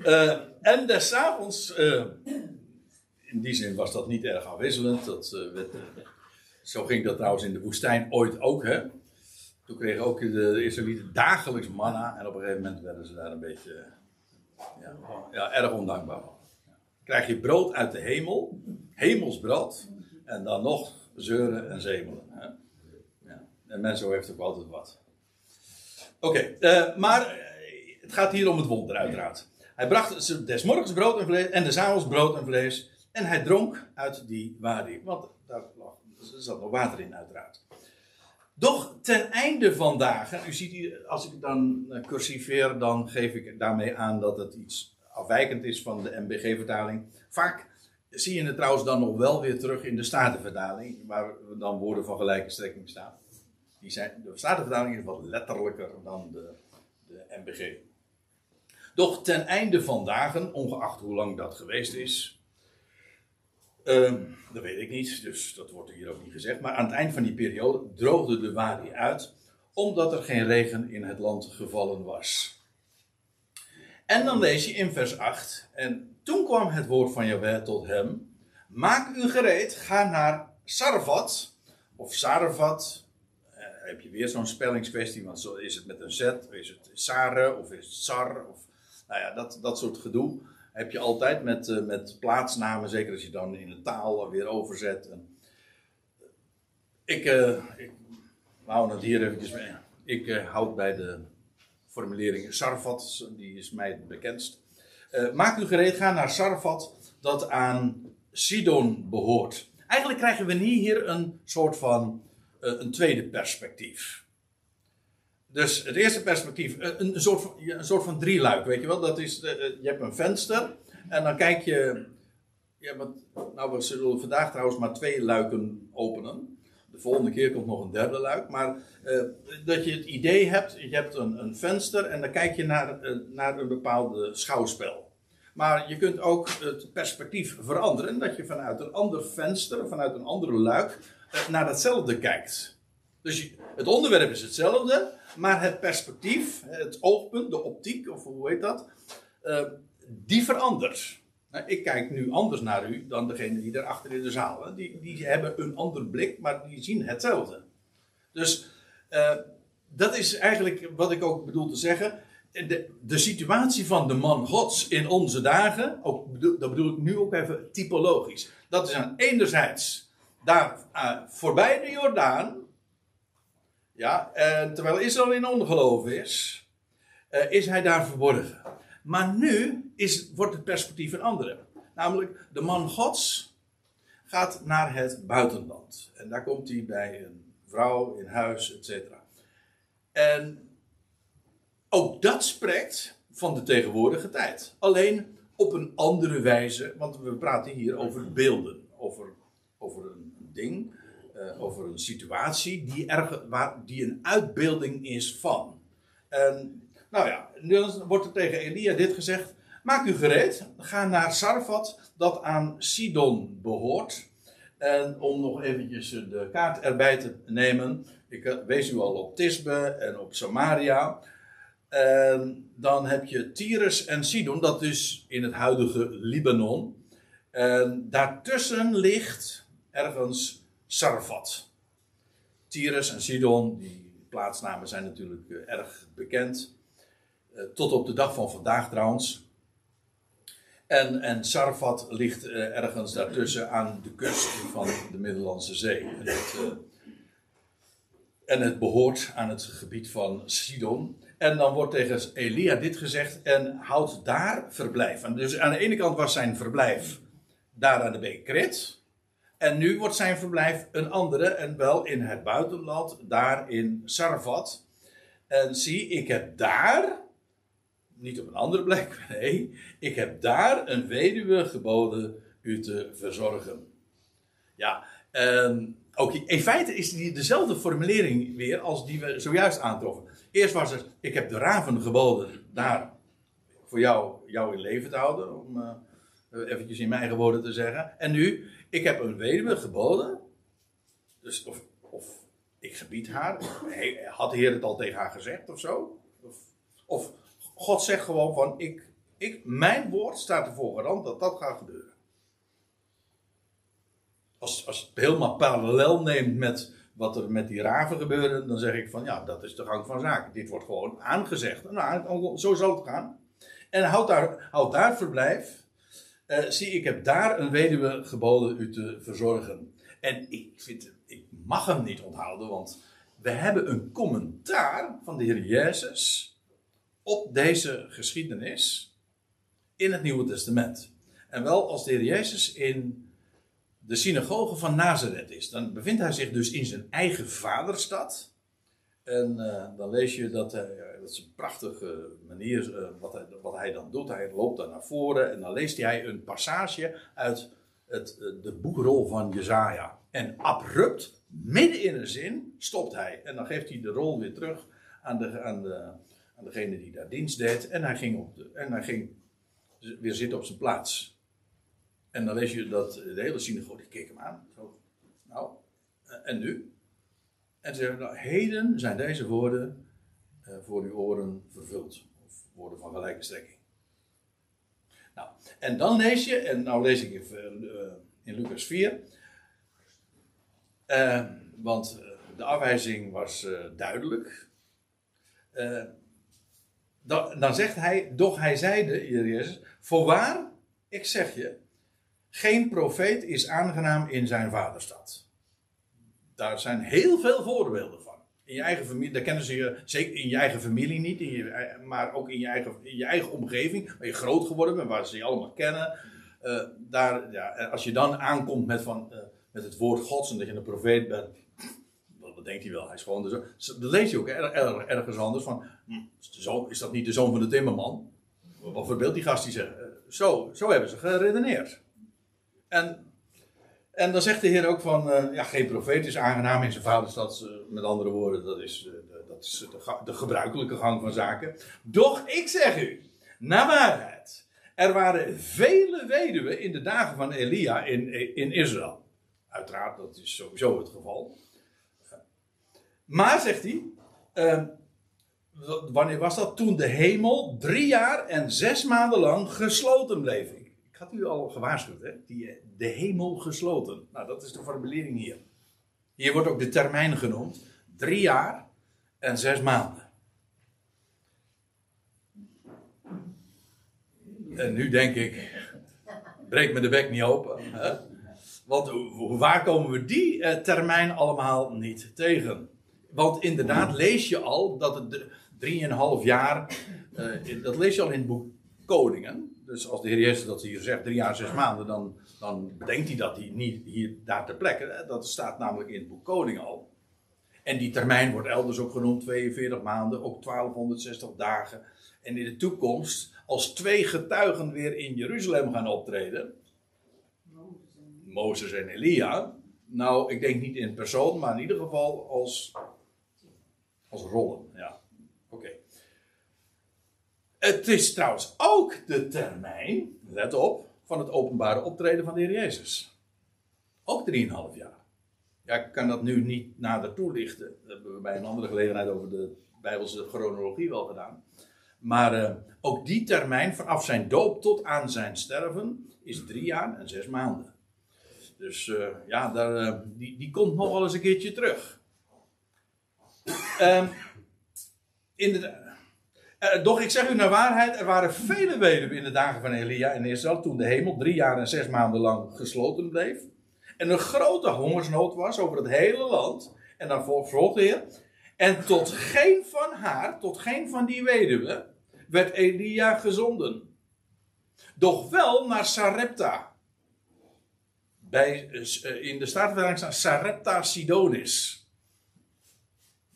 Uh, en des avonds, uh, in die zin was dat niet erg afwisselend. Dat, uh, werd, zo ging dat trouwens in de woestijn ooit ook. Hè? Toen kregen ook de Israëlieten dagelijks manna. En op een gegeven moment werden ze daar een beetje ja, ja, erg ondankbaar van. Krijg je brood uit de hemel, hemelsbrood. En dan nog zeuren en zemelen. Hè? Ja. En mensen heeft ook altijd wat. Oké, maar het gaat hier om het wonder uiteraard. Hij bracht des morgens brood en vlees en des avonds brood en vlees. En hij dronk uit die wadi. Want daar zat nog water in, uiteraard. Doch ten einde van dagen, u ziet hier, als ik dan cursiveer, dan geef ik daarmee aan dat het iets afwijkend is van de MBG-vertaling. Vaak zie je het trouwens dan nog wel weer terug in de Statenvertaling, waar dan woorden van gelijke strekking staan. Die zijn, de Statenvertaling is wat letterlijker dan de, de MBG. Doch ten einde van dagen, ongeacht hoe lang dat geweest is, uh, dat weet ik niet, dus dat wordt hier ook niet gezegd. Maar aan het eind van die periode droogde de wadi uit, omdat er geen regen in het land gevallen was. En dan lees je in vers 8, en toen kwam het woord van Jahweh tot hem, maak u gereed, ga naar Sarvat, of Sarvat, uh, heb je weer zo'n spellingskwestie, want zo is het met een Z, is het Sare, of is het Sar, of nou ja, dat, dat soort gedoe heb je altijd met, uh, met plaatsnamen, zeker als je dan in de taal weer overzet. En ik, uh, ik hou het hier eventjes mee. Ik houd bij de formulering Sarfat, die is mij het bekendst. maak u gereed, ga naar Sarfat, dat aan Sidon behoort. Eigenlijk krijgen we hier een soort van een tweede perspectief. Dus het eerste perspectief, een, soort van, een soort van weet je wel. Dat is, je hebt een venster en dan kijk je... Ja, wat, nou, we zullen vandaag trouwens maar twee luiken openen. De volgende keer komt nog een derde luik. Maar uh, dat je het idee hebt, je hebt een, een venster en dan kijk je naar, naar een bepaalde schouwspel. Maar je kunt ook het perspectief veranderen. Dat je vanuit een ander venster, vanuit een andere luik, naar datzelfde kijkt. Dus het onderwerp is hetzelfde, maar het perspectief, het oogpunt, de optiek, of hoe heet dat, uh, die verandert. Ik kijk nu anders naar u dan degene die daar achter in de zaal. Die, die hebben een ander blik, maar die zien hetzelfde. Dus uh, dat is eigenlijk wat ik ook bedoel te zeggen. De, de situatie van de man Gods in onze dagen, ook, dat bedoel ik nu ook even typologisch. Dat is aan enerzijds daar uh, voorbij de Jordaan, ja, en terwijl Israël in ongeloof is, uh, is hij daar verborgen. Maar nu is, wordt het perspectief een andere. Namelijk, de man Gods gaat naar het buitenland. En daar komt hij bij een vrouw in huis, et cetera. En ook dat spreekt van de tegenwoordige tijd. Alleen op een andere wijze, want we praten hier over beelden, over, over een ding, eh, over een situatie die, waar, die een uitbeelding is van. En nou ja, dan wordt er tegen Elia dit gezegd. Maak u gereed, ga naar Sarfat, dat aan Sidon behoort. En om nog eventjes de kaart erbij te nemen. Ik eh, wees u al op Tisbe en op Samaria. Dan heb je Tyrus en Sidon, dat is in het huidige Libanon. En daartussen ligt ergens Sarfat. Tyrus en Sidon, die plaatsnamen zijn natuurlijk eh, erg bekend. Eh, tot op de dag van vandaag trouwens. En, en Sarfat ligt uh, ergens daartussen aan de kust van de Middellandse Zee. En het, en het, behoort aan het gebied van Sidon. En dan wordt tegen Elia dit gezegd: en houdt daar verblijf. Dus aan de ene kant was zijn verblijf daar aan de beek Krit. En nu wordt zijn verblijf een andere, en wel in het buitenland, daar in Sarfat. En zie, ik heb daar niet op een andere plek. Nee, ik heb daar een weduwe geboden u te verzorgen. Ja, um, ook in feite is die dezelfde formulering weer als die we zojuist aantroffen. Eerst was het, ik heb de raven geboden daar voor jou, jou in leven te houden, om uh, eventjes in mijn eigen woorden te zeggen. En nu, ik heb een weduwe geboden, dus of, of ik gebied haar, had de Heer het al tegen haar gezegd of zo? Of, of God zegt gewoon van, ik, ik, mijn woord staat ervoor garant dat dat gaat gebeuren. Als, als je het helemaal parallel neemt met wat er met die raven gebeurde, dan zeg ik van, ja, dat is de gang van zaken. Dit wordt gewoon aangezegd. Nou, zo zal het gaan. En houd daar, houd daar verblijf. Uh, zie, ik heb daar een weduwe geboden u te verzorgen. En ik vind, ik mag hem niet onthouden, want we hebben een commentaar van de Heer Jezus op deze geschiedenis in het Nieuwe Testament. En wel als de Heer Jezus in de synagoge van Nazareth is. Dan bevindt hij zich dus in zijn eigen vaderstad. En uh, dan lees je dat, hij, dat is een prachtige manier uh, wat, hij, wat hij dan doet. Hij loopt dan naar voren en dan leest hij een passage uit het, uh, de boekrol van Jezaja. En abrupt, midden in een zin, stopt hij. En dan geeft hij de rol weer terug aan de, aan de, aan degene die daar dienst deed. En hij ging, op en hij ging weer zitten op zijn plaats. En dan lees je dat de hele synagoge die keek hem aan. Zo, nou, en nu? En ze zeggen, nou, heden zijn deze woorden voor uw oren vervuld. Of woorden van gelijke strekking. Nou, en dan lees je, en nou lees ik even uh, in Lucas 4. Uh, want de afwijzing was duidelijk. Dan, dan, zegt hij, doch hij zeide, Jezus, voorwaar, ik zeg je, geen profeet is aangenaam in zijn vaderstad. Daar zijn heel veel voorbeelden van. In je eigen familie, daar kennen ze je, zeker in je eigen familie niet, in je, maar ook in je, eigen, je eigen omgeving, waar je groot geworden bent, waar ze je allemaal kennen. Uh, daar, ja, als je dan aankomt met, van, uh, met het woord Gods en dat je een profeet bent, dat denkt hij wel. Hij is gewoon de zoon. Dat lees je ook er, er, ergens anders van. Hm, zo, is dat niet de zoon van de timmerman? Wat voor beeld die gast die zegt. Zo, zo hebben ze geredeneerd. En, en dan zegt de Heer ook van. Uh, ja, geen profeet is aangenaam in zijn vaderstad. Uh, met andere woorden, dat is, uh, dat is de, gebruikelijke gang van zaken. Doch ik zeg u, naar waarheid. Er waren vele weduwen in de dagen van Elia in, in Israël. Uiteraard, dat is sowieso het geval. Maar, zegt hij, uh, wanneer was dat? Toen de hemel drie jaar en zes maanden lang gesloten bleef. Had u al gewaarschuwd, hè? Die, de hemel gesloten. Nou, dat is de formulering hier. Hier wordt ook de termijn genoemd. Drie jaar en zes maanden. En nu denk ik, breek me de bek niet open. Hè? Want waar komen we die eh, termijn allemaal niet tegen? Want inderdaad lees je al dat het drieënhalf jaar, uh, dat lees je al in het boek Koningen. Dus als de Heer Jezus dat hier zegt, drie jaar, zes maanden, dan, dan bedenkt hij dat hij niet hier, daar ter plekke. Dat staat namelijk in het boek Koning al. En die termijn wordt elders ook genoemd, 42 maanden, ook 1260 dagen. En in de toekomst, als twee getuigen weer in Jeruzalem gaan optreden, Mozes en Elia. Nou, ik denk niet in persoon, maar in ieder geval als, als rollen. Ja. Het is trouwens ook de termijn, let op, van het openbare optreden van de Heer Jezus. Ook 3,5 jaar. Ja, ik kan dat nu niet nader toelichten. Dat hebben we bij een andere gelegenheid over de Bijbelse chronologie wel gedaan. Maar uh, ook die termijn, vanaf zijn doop tot aan zijn sterven, is drie jaar en zes maanden. Dus uh, ja, daar, uh, die, die komt nog wel eens een keertje terug. Um, inderdaad. Uh, doch ik zeg u naar waarheid, er waren vele weduwen in de dagen van Elia en Israël toen de hemel drie jaar en zes maanden lang gesloten bleef. En een grote hongersnood was over het hele land. En dan volgt de. En tot geen van haar, tot geen van die weduwen, werd Elia gezonden. Doch wel naar Sarepta. Bij, in de Statenvertaling staat Sarepta Sidonis.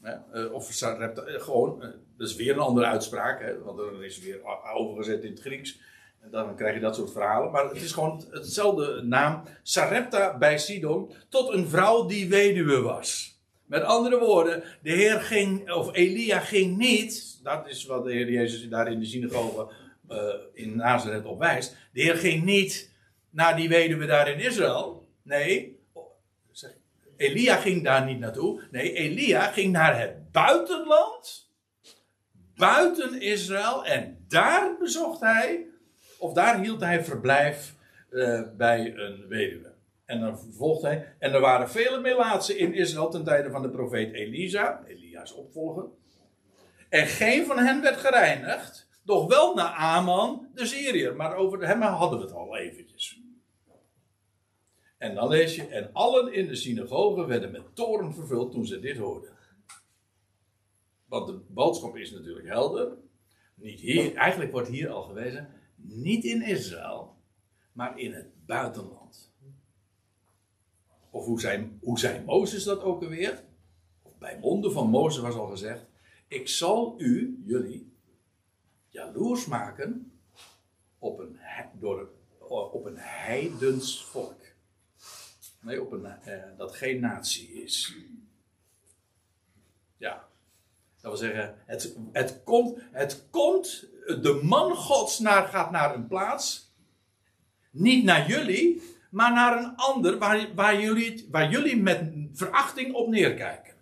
Ja, of Sarepta, gewoon, dat is weer een andere uitspraak, hè, want er is weer overgezet in het Grieks. En dan krijg je dat soort verhalen. Maar het is gewoon hetzelfde naam. Sarepta bij Sidon. Tot een vrouw die weduwe was. Met andere woorden, de Heer ging, of Elia ging niet. Dat is wat de Heer Jezus daar in de synagoge uh, in Nazareth op wijst. De Heer ging niet naar die weduwe daar in Israël. Nee, Elia ging daar niet naartoe. Nee, Elia ging naar het buitenland. Buiten Israël. En daar bezocht hij of daar hield hij verblijf uh, bij een weduwe. En dan vervolgt hij. En er waren vele melaatsen in Israël ten tijde van de profeet Elisa, Elia's opvolger. En geen van hen werd gereinigd. Doch wel naar Aman, de Syriër. Maar over hem hadden we het al eventjes. En dan lees je. En allen in de synagoge werden met toren vervuld toen ze dit hoorden. Want de boodschap is natuurlijk helder. Niet hier, eigenlijk wordt hier al gewezen niet in Israël, maar in het buitenland. Of hoe zei, hoe zei Mozes dat ook alweer? Bij monden van Mozes was al gezegd: Ik zal u, jullie, jaloers maken op een, door, op een heidens volk. Nee, op een, eh, dat geen natie is. Ja, dat wil zeggen, het, het, komt, het komt de man Gods naar, gaat naar een plaats. Niet naar jullie, maar naar een ander waar, waar, jullie, waar jullie met verachting op neerkijken.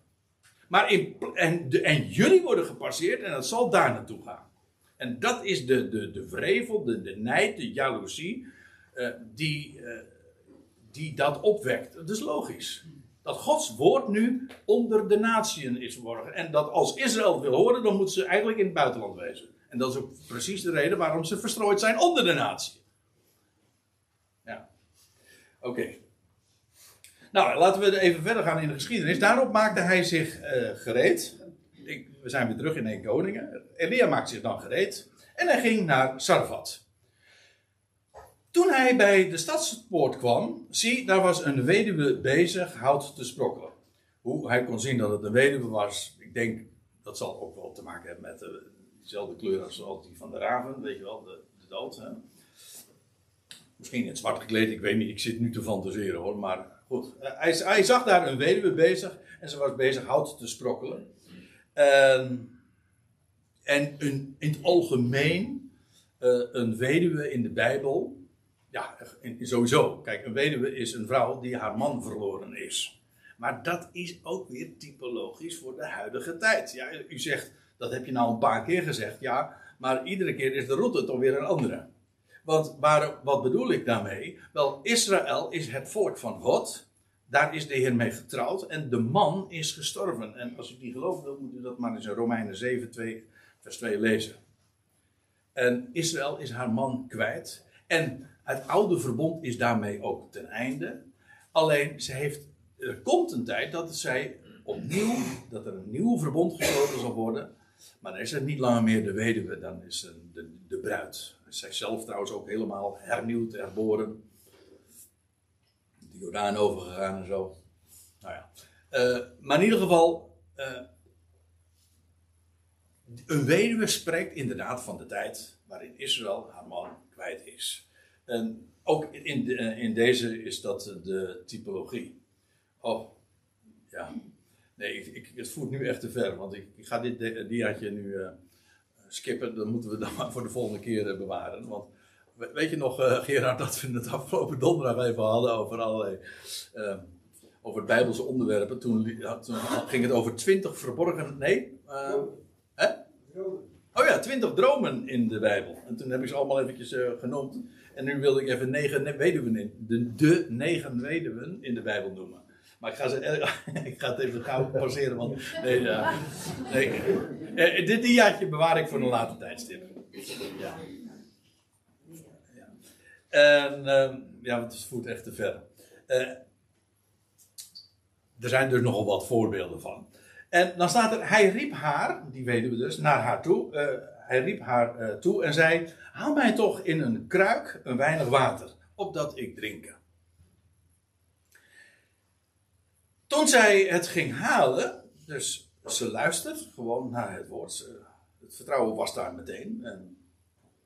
Maar in, en, de, en jullie worden gepasseerd en dat zal daar naartoe gaan. En dat is de, de, de vrevel, de, de nijd, de jaloezie uh, die, uh, die dat opwekt. Dat is logisch. Dat Gods woord nu onder de natieën is geworden. En dat als Israël wil horen, dan moeten ze eigenlijk in het buitenland wezen. En dat is ook precies de reden waarom ze verstrooid zijn onder de natie. Ja. Oké. Nou, laten we even verder gaan in de geschiedenis. Daarop maakte hij zich uh, gereed. Ik, we zijn weer terug in 1 Koningen. Elia maakte zich dan gereed. En hij ging naar Sarfat. Toen hij bij de stadspoort kwam, zie, daar was een weduwe bezig hout te sprokkelen. Hoe hij kon zien dat het een weduwe was, ik denk dat zal ook wel te maken hebben met de, dezelfde kleur als, die van de raven, weet je wel, de, dood. Misschien in het zwart gekleed, ik weet niet, ik zit nu te fantaseren hoor, maar goed. Hij, hij zag daar een weduwe bezig en ze was bezig hout te sprokkelen. En, en een, in het algemeen, uh, een weduwe in de Bijbel, ja, sowieso. Kijk, een weduwe is een vrouw die haar man verloren is. Maar dat is ook weer typologisch voor de huidige tijd. Ja, u zegt, dat heb je nou een paar keer gezegd, ja, maar iedere keer is de route toch weer een andere. Want waar, wat bedoel ik daarmee? Wel, Israël is het volk van God. Daar is de Heer mee getrouwd en de man is gestorven. En als u die gelooft, dan moet u dat maar eens in Romeinen 7, 2, vers 2 lezen. En Israël is haar man kwijt. En het oude verbond is daarmee ook ten einde. Alleen, ze heeft, er komt een tijd dat zij opnieuw, dat er een nieuw verbond gesloten zal worden. Maar dan is het niet langer meer de weduwe, dan is het de, de bruid. Zij zelf trouwens ook helemaal hernieuwd, herboren. De Jordaan overgegaan en zo. Nou ja. Eh, maar in ieder geval, eh, een weduwe spreekt inderdaad van de tijd waarin Israël haar man kwijt is. En ook in, de- eh, in deze is dat de typologie. Oh, ja. Nee, ik, ik, het voert nu echt te ver, want ik, ik ga dit di- diaatje nu eh, skippen. Dat moeten we dan maar voor de volgende keer eh, bewaren. Want we- weet je nog, eh, Gerard, dat we het afgelopen donderdag even hadden over allerlei. eh, over Bijbelse onderwerpen. Toen, toen ging het over twintig verborgen. Nee? eh, hè? Oh ja, twintig dromen in de Bijbel. En toen heb ik ze allemaal eventjes eh, genoemd. En nu wilde ik even negen ne- weduwen in. De, de negen weduwen in de Bijbel noemen. Maar ik ga, ze, ik ga het even gauw passeren, want nee, ja, nee, eh, dit diaatje bewaar ik voor een later tijdstip. Ja. Ja. En ehm, ja, want het voert echt te ver. Eh, er zijn dus nogal wat voorbeelden van. En dan staat er, hij riep haar, die weten we dus, naar haar toe. eh, hij riep haar eh, toe en zei, haal mij toch in een kruik een weinig water, opdat ik drinken. Toen zij het ging halen, dus ze luistert gewoon naar het woord. Het vertrouwen was daar meteen. En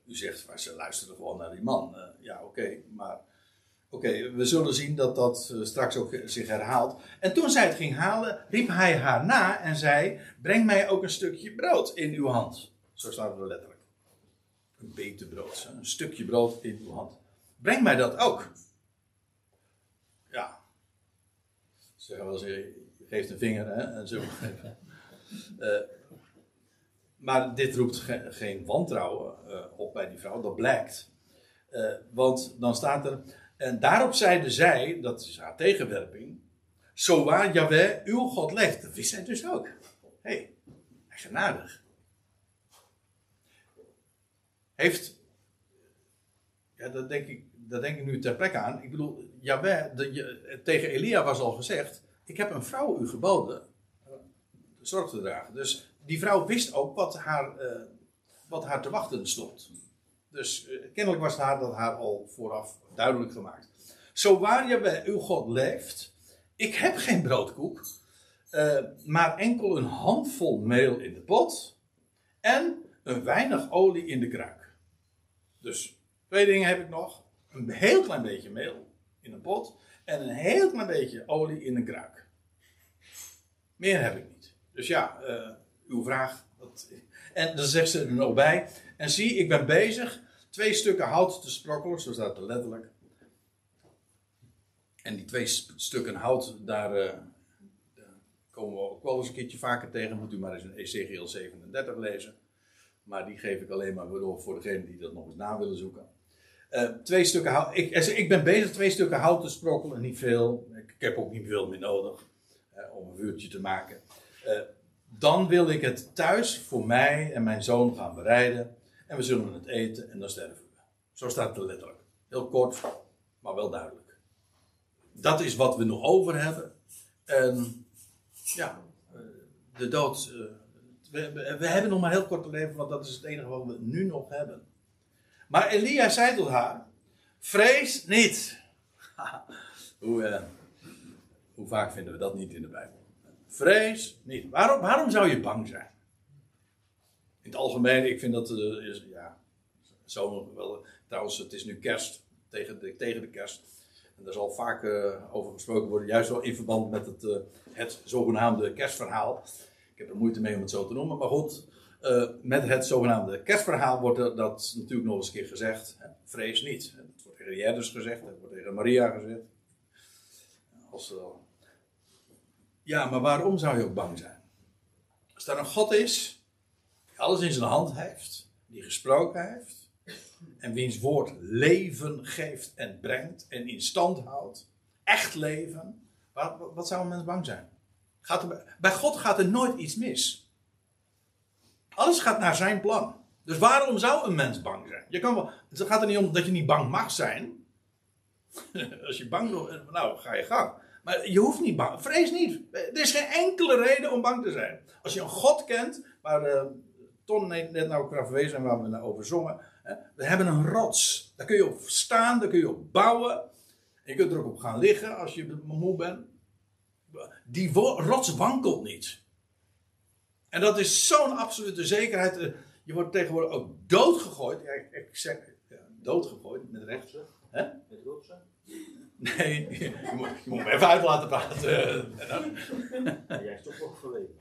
u zegt, maar ze luisterde gewoon naar die man. Eh, ja, oké, maar oké, we zullen zien dat dat eh, straks ook zich herhaalt. En toen zij het ging halen, riep hij haar na en zei: Breng mij ook een stukje brood in uw hand. Zo staat het er letterlijk. Een beetje brood, een stukje brood in uw hand. Breng mij dat ook. Ja. Ze zeggen wel eens: geeft een vinger hè, en zo. Eh, maar dit roept ge- geen wantrouwen eh, op bij die vrouw, dat blijkt. Eh, want dan staat er. En daarop zeide zij, dat is haar tegenwerping. Zo waar Jaweh, uw God leeft. Dat wist zij dus ook. Hé, hey, genadig. Heeft. Ja, dat denk, ik, dat denk ik nu ter plekke aan. Ik bedoel, je- tegen Elia was al gezegd: Ik heb een vrouw u geboden eh, zorg te dragen. Dus die vrouw wist ook wat haar, eh, wat haar te wachten stond. Dus eh, kennelijk was haar dat haar al vooraf duidelijk gemaakt. Zo waar je bij uw God leeft, ik heb geen broodkoek, maar enkel een handvol meel in de pot en een weinig olie in de kruik. Dus twee dingen heb ik nog. Een heel klein beetje meel in een pot en een heel klein beetje olie in een kruik. Meer heb ik niet. Dus ja, eh, uw vraag. Dat, en dan zegt ze er nog bij. En zie, ik ben bezig twee stukken hout te sprokkelen, zo staat het letterlijk. En die twee stukken hout, daar, eh, daar komen we ook wel eens een keertje vaker tegen. Moet u maar eens in Ezekiel 37 lezen. Maar die geef ik alleen maar door voor degenen die dat nog eens na willen zoeken. Eh, twee stukken hout. Ik, ik ben bezig twee stukken hout te sprokkelen, niet veel. Ik, heb ook niet veel meer nodig eh, om een vuurtje te maken. Eh, dan wil ik het thuis voor mij en mijn zoon gaan bereiden. En we zullen het eten en dan sterven we. Zo staat het er letterlijk. Heel kort, maar wel duidelijk. Dat is wat we nog over hebben. En ja, eh, de dood. We, we- hebben nog maar heel kort te leven, want dat is het enige wat we nu nog hebben. Maar Elia zei tot haar: Vrees niet. hoe, eh, hoe vaak vinden we dat niet in de Bijbel? Vrees niet. Waarom, waarom zou je bang zijn? In het algemeen, ik vind dat eh, is, ja, zo wel. Trouwens, het is nu kerst, tegen de, tegen de kerst. En daar zal vaak eh, over gesproken worden, juist wel in verband met het, het zogenaamde kerstverhaal. Ik heb er moeite mee om het zo te noemen, maar goed. eh, met het zogenaamde kerstverhaal wordt dat natuurlijk nog eens een keer gezegd. Vrees niet. Het wordt tegen Jerdus gezegd, het wordt tegen Maria gezegd. Als, eh, ja, maar waarom zou je ook bang zijn? Als er een God is, die alles in zijn hand heeft, die gesproken heeft, en wiens woord leven geeft en brengt en in stand houdt, echt leven, wat, wat zou een mens bang zijn? Bij- God gaat er nooit iets mis. Alles gaat naar zijn plan. Dus waarom zou een mens bang zijn? Je kan wel, het gaat er niet om dat je niet bang mag zijn. Als je bang wil, nou ga je gang. Maar je hoeft niet bang. Vrees niet. Er is geen enkele reden om bang te zijn. Als je een God kent, waar eh, Ton net nou naar verwezen en waar we naar over zongen. Hè? We hebben een rots. Daar kun je op staan, daar kun je op bouwen. Je kunt er ook op gaan liggen als je moe bent. Die rots wankelt niet. En dat is zo'n absolute zekerheid. Eh, Je wordt tegenwoordig ook doodgegooid. Ja, ik, zeg ja, doodgegooid met recht. Hè? Met rotsen? Nee, je moet, je moet me even uit laten praten. Ja, jij is toch wel verleden.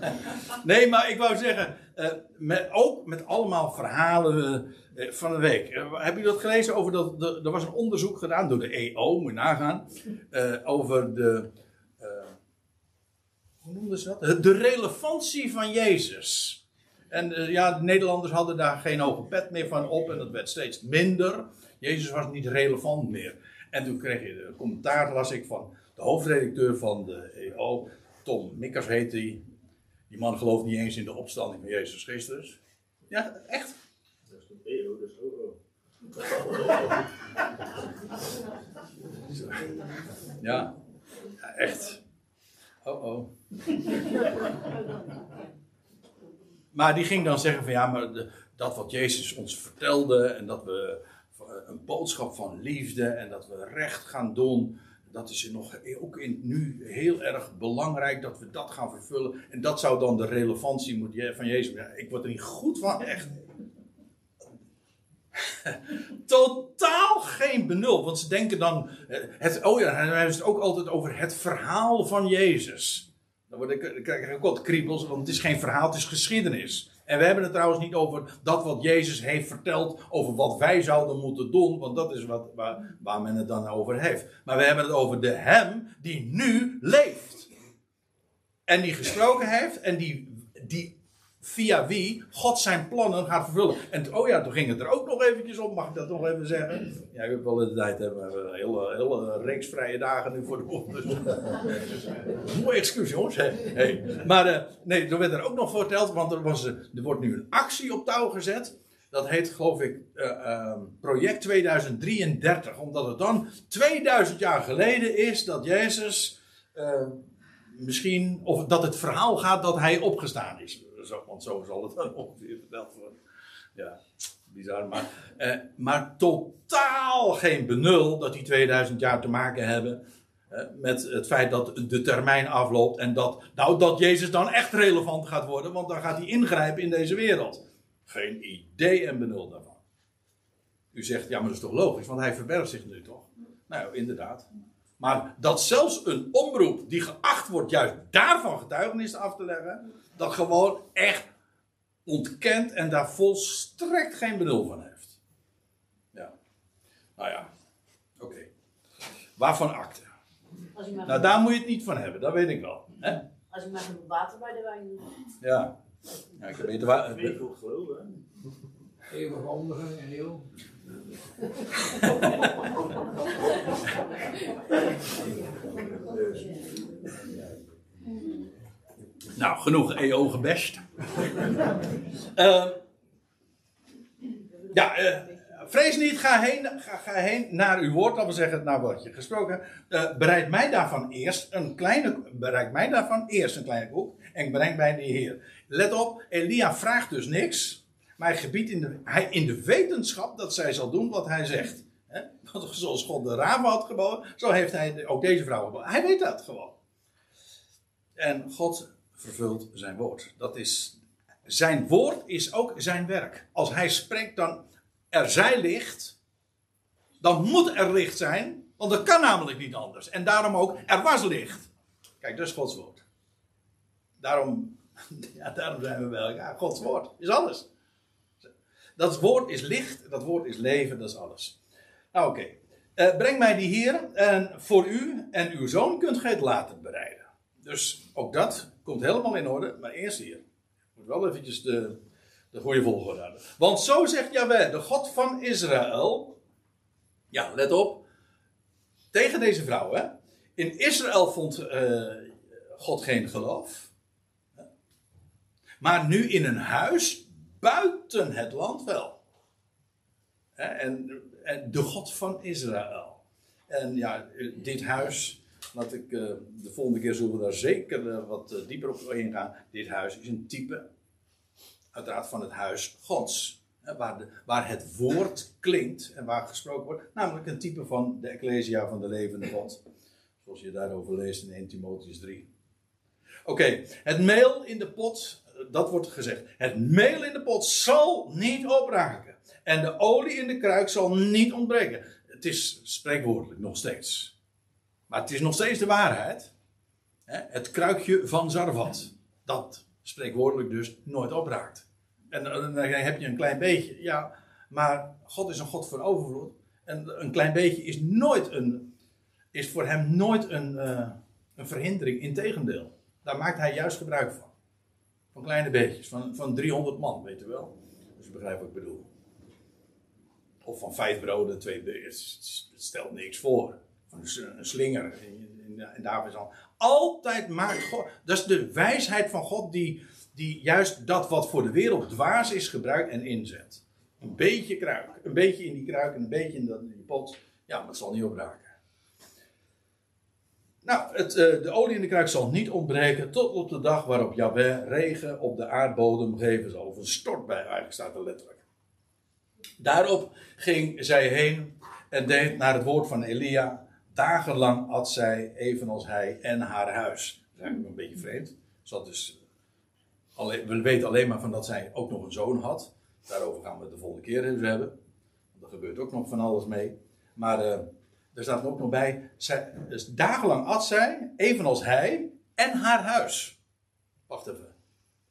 Nee, maar ik wou zeggen, eh, met, ook met allemaal verhalen eh, van de week. Eh, heb je dat gelezen over dat, er was een onderzoek gedaan door de EO, moet je nagaan, eh, over de, eh, hoe noemden ze dat? De relevantie van Jezus. En eh, ja, de Nederlanders hadden daar geen hoge pet meer van op en dat werd steeds minder. Jezus was niet relevant meer. En toen kreeg je de commentaar, las ik, van de hoofdredacteur van de EO, Tom Mikkers heet hij. Die man gelooft niet eens in de opstanding van Jezus Christus. Ja, echt. Dat is een EO, dus ja echt. Oh oh. Maar die ging dan zeggen van ja, maar dat wat Jezus ons vertelde en dat we eh, een boodschap van liefde en dat we recht gaan doen, dat is nog ook in, nu heel erg belangrijk dat we dat gaan vervullen. En dat zou dan de relevantie van Jezus. Ja, ik word er niet goed van, echt. Totaal geen benul, want ze denken dan. eh, Het, oh ja, en hij heeft het ook altijd over het verhaal van Jezus. Dan, word ik, dan krijg ik ook wat kriebels, want het is geen verhaal, het is geschiedenis. En we hebben het trouwens niet over dat wat Jezus heeft verteld, over wat wij zouden moeten doen, want dat is wat, waar, waar men het dan over heeft. Maar we hebben het over de Hem die nu leeft. En die gesproken heeft en die, die via wie God zijn plannen gaat vervullen. En oh ja, toen ging het er ook nog eventjes op, mag ik dat nog even zeggen? Ja, ik heb wel de tijd, hebben een hele, hele reeks vrije dagen nu voor de boeg. Dus. Mooi excuus jongens. Hey, hey. Maar eh, nee, er werd er ook nog verteld, want er, was, er wordt nu een actie op touw gezet. Dat heet geloof ik eh, ehm, Project 2033. Omdat het dan 2000 jaar geleden is dat Jezus eh, misschien, of dat het verhaal gaat dat hij opgestaan is. Want zo zal het dan ongeveer verteld worden. Ja, bizar. Maar, eh, maar totaal geen benul dat die 2000 jaar te maken hebben eh, met het feit dat de termijn afloopt en dat, nou, dat Jezus dan echt relevant gaat worden, want dan gaat hij ingrijpen in deze wereld. Geen idee en benul daarvan. U zegt, ja, maar dat is toch logisch, want hij verbergt zich nu toch? Nou, inderdaad. Maar dat zelfs een omroep die geacht wordt juist daarvan getuigenis af te leggen, dat gewoon echt ontkent en daar volstrekt geen benul van heeft. Ja. Nou ja, oké. Waarvan akte? Nou, daar moet je het niet van hebben, dat weet ik wel. Hè? als je maar genoeg water bij de wijn doet. Ja. ja. Ik weet waar. Weet je geloven, hè? Eeuwige ondergang en heel. Nou, genoeg EO gebest. Eh, ja, eh, vrees niet, ga heen, ga, ga heen naar uw woord, dat wil zeggen, naar wat je gesproken hebt. Eh, bereid mij daarvan eerst een kleine, bereid mij daarvan eerst een kleine koek en breng bij de Heer. Let op, Elia vraagt dus niks, maar hij gebiedt in de, hij, in de wetenschap dat zij zal doen wat hij zegt. Want zoals God de raven had geboden, zo heeft hij ook deze vrouw geboden. Hij weet dat gewoon. En God vervult zijn woord. Dat is, zijn woord is ook zijn werk. Als hij spreekt dan er zij licht, dan moet er licht zijn, want dat kan namelijk niet anders. En daarom ook, er was licht. Kijk, dat is Gods woord. Daarom, ja, daarom zijn we bij elkaar. Gods woord is alles. Dat woord is licht, dat woord is leven, dat is alles. Nou oké, Eh, breng mij die hier en voor u en uw zoon kunt gij het later bereiden. Dus ook dat komt helemaal in orde, maar eerst hier. Moet wel eventjes de, de goede volgorde hebben. Want zo zegt Jaweh, de God van Israël. Ja, let op. Tegen deze vrouw, hè. In Israël vond eh, God geen geloof. Maar nu in een huis buiten het land wel. En de God van Israël. En ja, dit huis, laat ik, eh, de volgende keer zullen we daar zeker eh, wat eh, dieper op ingaan. Dit huis is een type, uiteraard van het huis Gods. hè, waar, waar het woord klinkt en waar gesproken wordt. Namelijk een type van de Ecclesia van de levende God. Zoals je daarover leest in 1 Timotheus 3. Oké, het meel in de pot, dat wordt gezegd. Het meel in de pot zal niet opraken. En de olie in de kruik zal niet ontbreken. Het is spreekwoordelijk nog steeds. Maar het is nog steeds de waarheid. Hè, Het kruikje van Zarvat. Dat spreekwoordelijk dus nooit opraakt. En dan heb je een klein beetje. Ja, maar God is een God van overvloed. En een klein beetje is nooit een. Is voor hem nooit een, eh, een verhindering. Integendeel. Daar maakt hij juist gebruik van. Van kleine beetjes. Van, van 300 man, weet je wel. Dus je begrijpt wat ik bedoel. Of van vijf broden, twee beetjes. Het stelt niks voor. Een slinger. In, in, in David's hand. Altijd maakt God. Dat is de wijsheid van God die, die juist dat wat voor de wereld dwaas is gebruikt en inzet. Een beetje kruik. Een beetje in die kruik en een beetje in, dat, die pot. Ja, maar het zal niet opraken. Nou, het, eh, de olie in de kruik zal niet ontbreken tot op de dag waarop Yahweh regen op de aardbodem geven zal. Of een stortbui, eigenlijk staat er letterlijk. Daarop ging zij heen en deed naar het woord van Elia. Dagenlang at zij, evenals hij en haar huis. Dat is eigenlijk een beetje vreemd. Dus alleen, we weten alleen maar van dat zij ook nog een zoon had. Daarover gaan we het de volgende keer eens hebben. Er gebeurt ook nog van alles mee. Maar eh, er staat ook nog bij. Zij, dus dagenlang at zij, evenals hij en haar huis. Wacht even.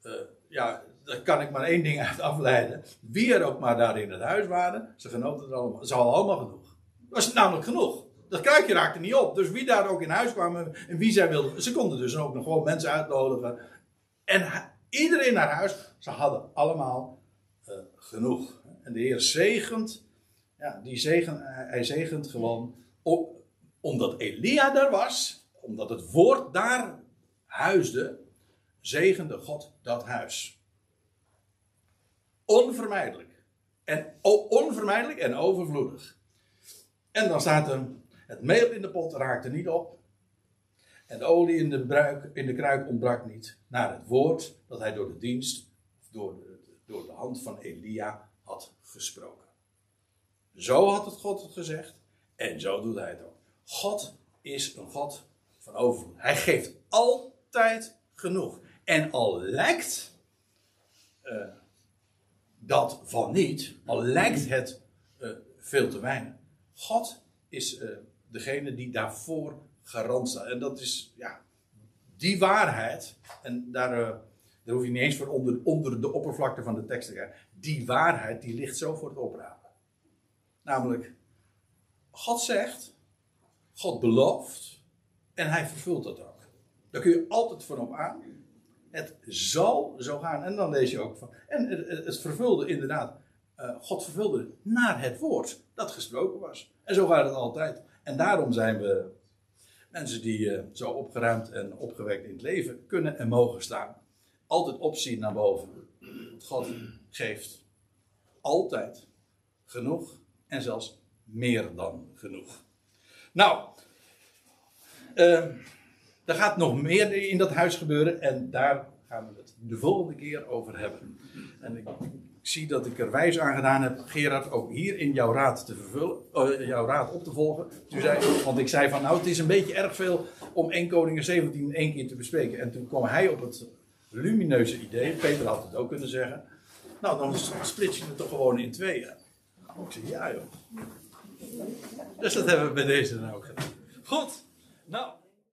Eh, ja, daar kan ik maar één ding uit afleiden. Wie er ook maar daar in het huis waren, ze genoten er allemaal. Ze hadden allemaal genoeg. Dat was namelijk genoeg. Dat kruikje raakte niet op. Dus wie daar ook in huis kwamen en wie zij wilden. Ze konden dus ook nog gewoon mensen uitnodigen. En iedereen naar huis. Ze hadden allemaal eh, genoeg. En de Heer zegent. Ja, die zegen, hij zegent gewoon. Op, omdat Elia daar was. Omdat het woord daar huisde. Zegende God dat huis. Onvermijdelijk. En onvermijdelijk en overvloedig. En dan staat er: het meel in de pot raakte niet op. En de olie in de, in de kruik ontbrak niet. Naar het woord dat hij door de dienst, door door de hand van Elia had gesproken. Zo had het God gezegd. En zo doet hij het ook. God is een God van overvloed. Hij geeft altijd genoeg. En al lijkt eh, dat van niet, al lijkt het eh, veel te weinig. God is eh, degene die daarvoor garant staat. En dat is, ja, die waarheid. En daar, eh, daar hoef je niet eens voor onder, onder de oppervlakte van de tekst te kijken. Die waarheid, die ligt zo voor het oprapen. Namelijk, God zegt, God belooft en hij vervult dat ook. Daar kun je altijd van op aan. Het zal zo gaan. En dan lees je ook van. En het vervulde inderdaad. eh, God vervulde naar het woord dat gesproken was. En zo gaat het altijd. En daarom zijn we mensen die eh, zo opgeruimd en opgewekt in het leven kunnen en mogen staan. Altijd opzien naar boven. God geeft altijd genoeg en zelfs meer dan genoeg. Nou, eh, er gaat nog meer in dat huis gebeuren en daar gaan we het de volgende keer over hebben. En ik zie dat ik er wijs aan gedaan heb, Gerard, ook hier in jouw raad te vervullen, eh, jouw raad op te volgen. Zei, want ik zei van, nou, het is een beetje erg veel om 1 Koningen 17 in één keer te bespreken. En toen kwam hij op het lumineuze idee, Peter had het ook kunnen zeggen. Nou, dan splits je het toch gewoon in tweeën. Ik zei, ja joh. Dus dat hebben we bij deze dan ook gedaan. Goed, nou.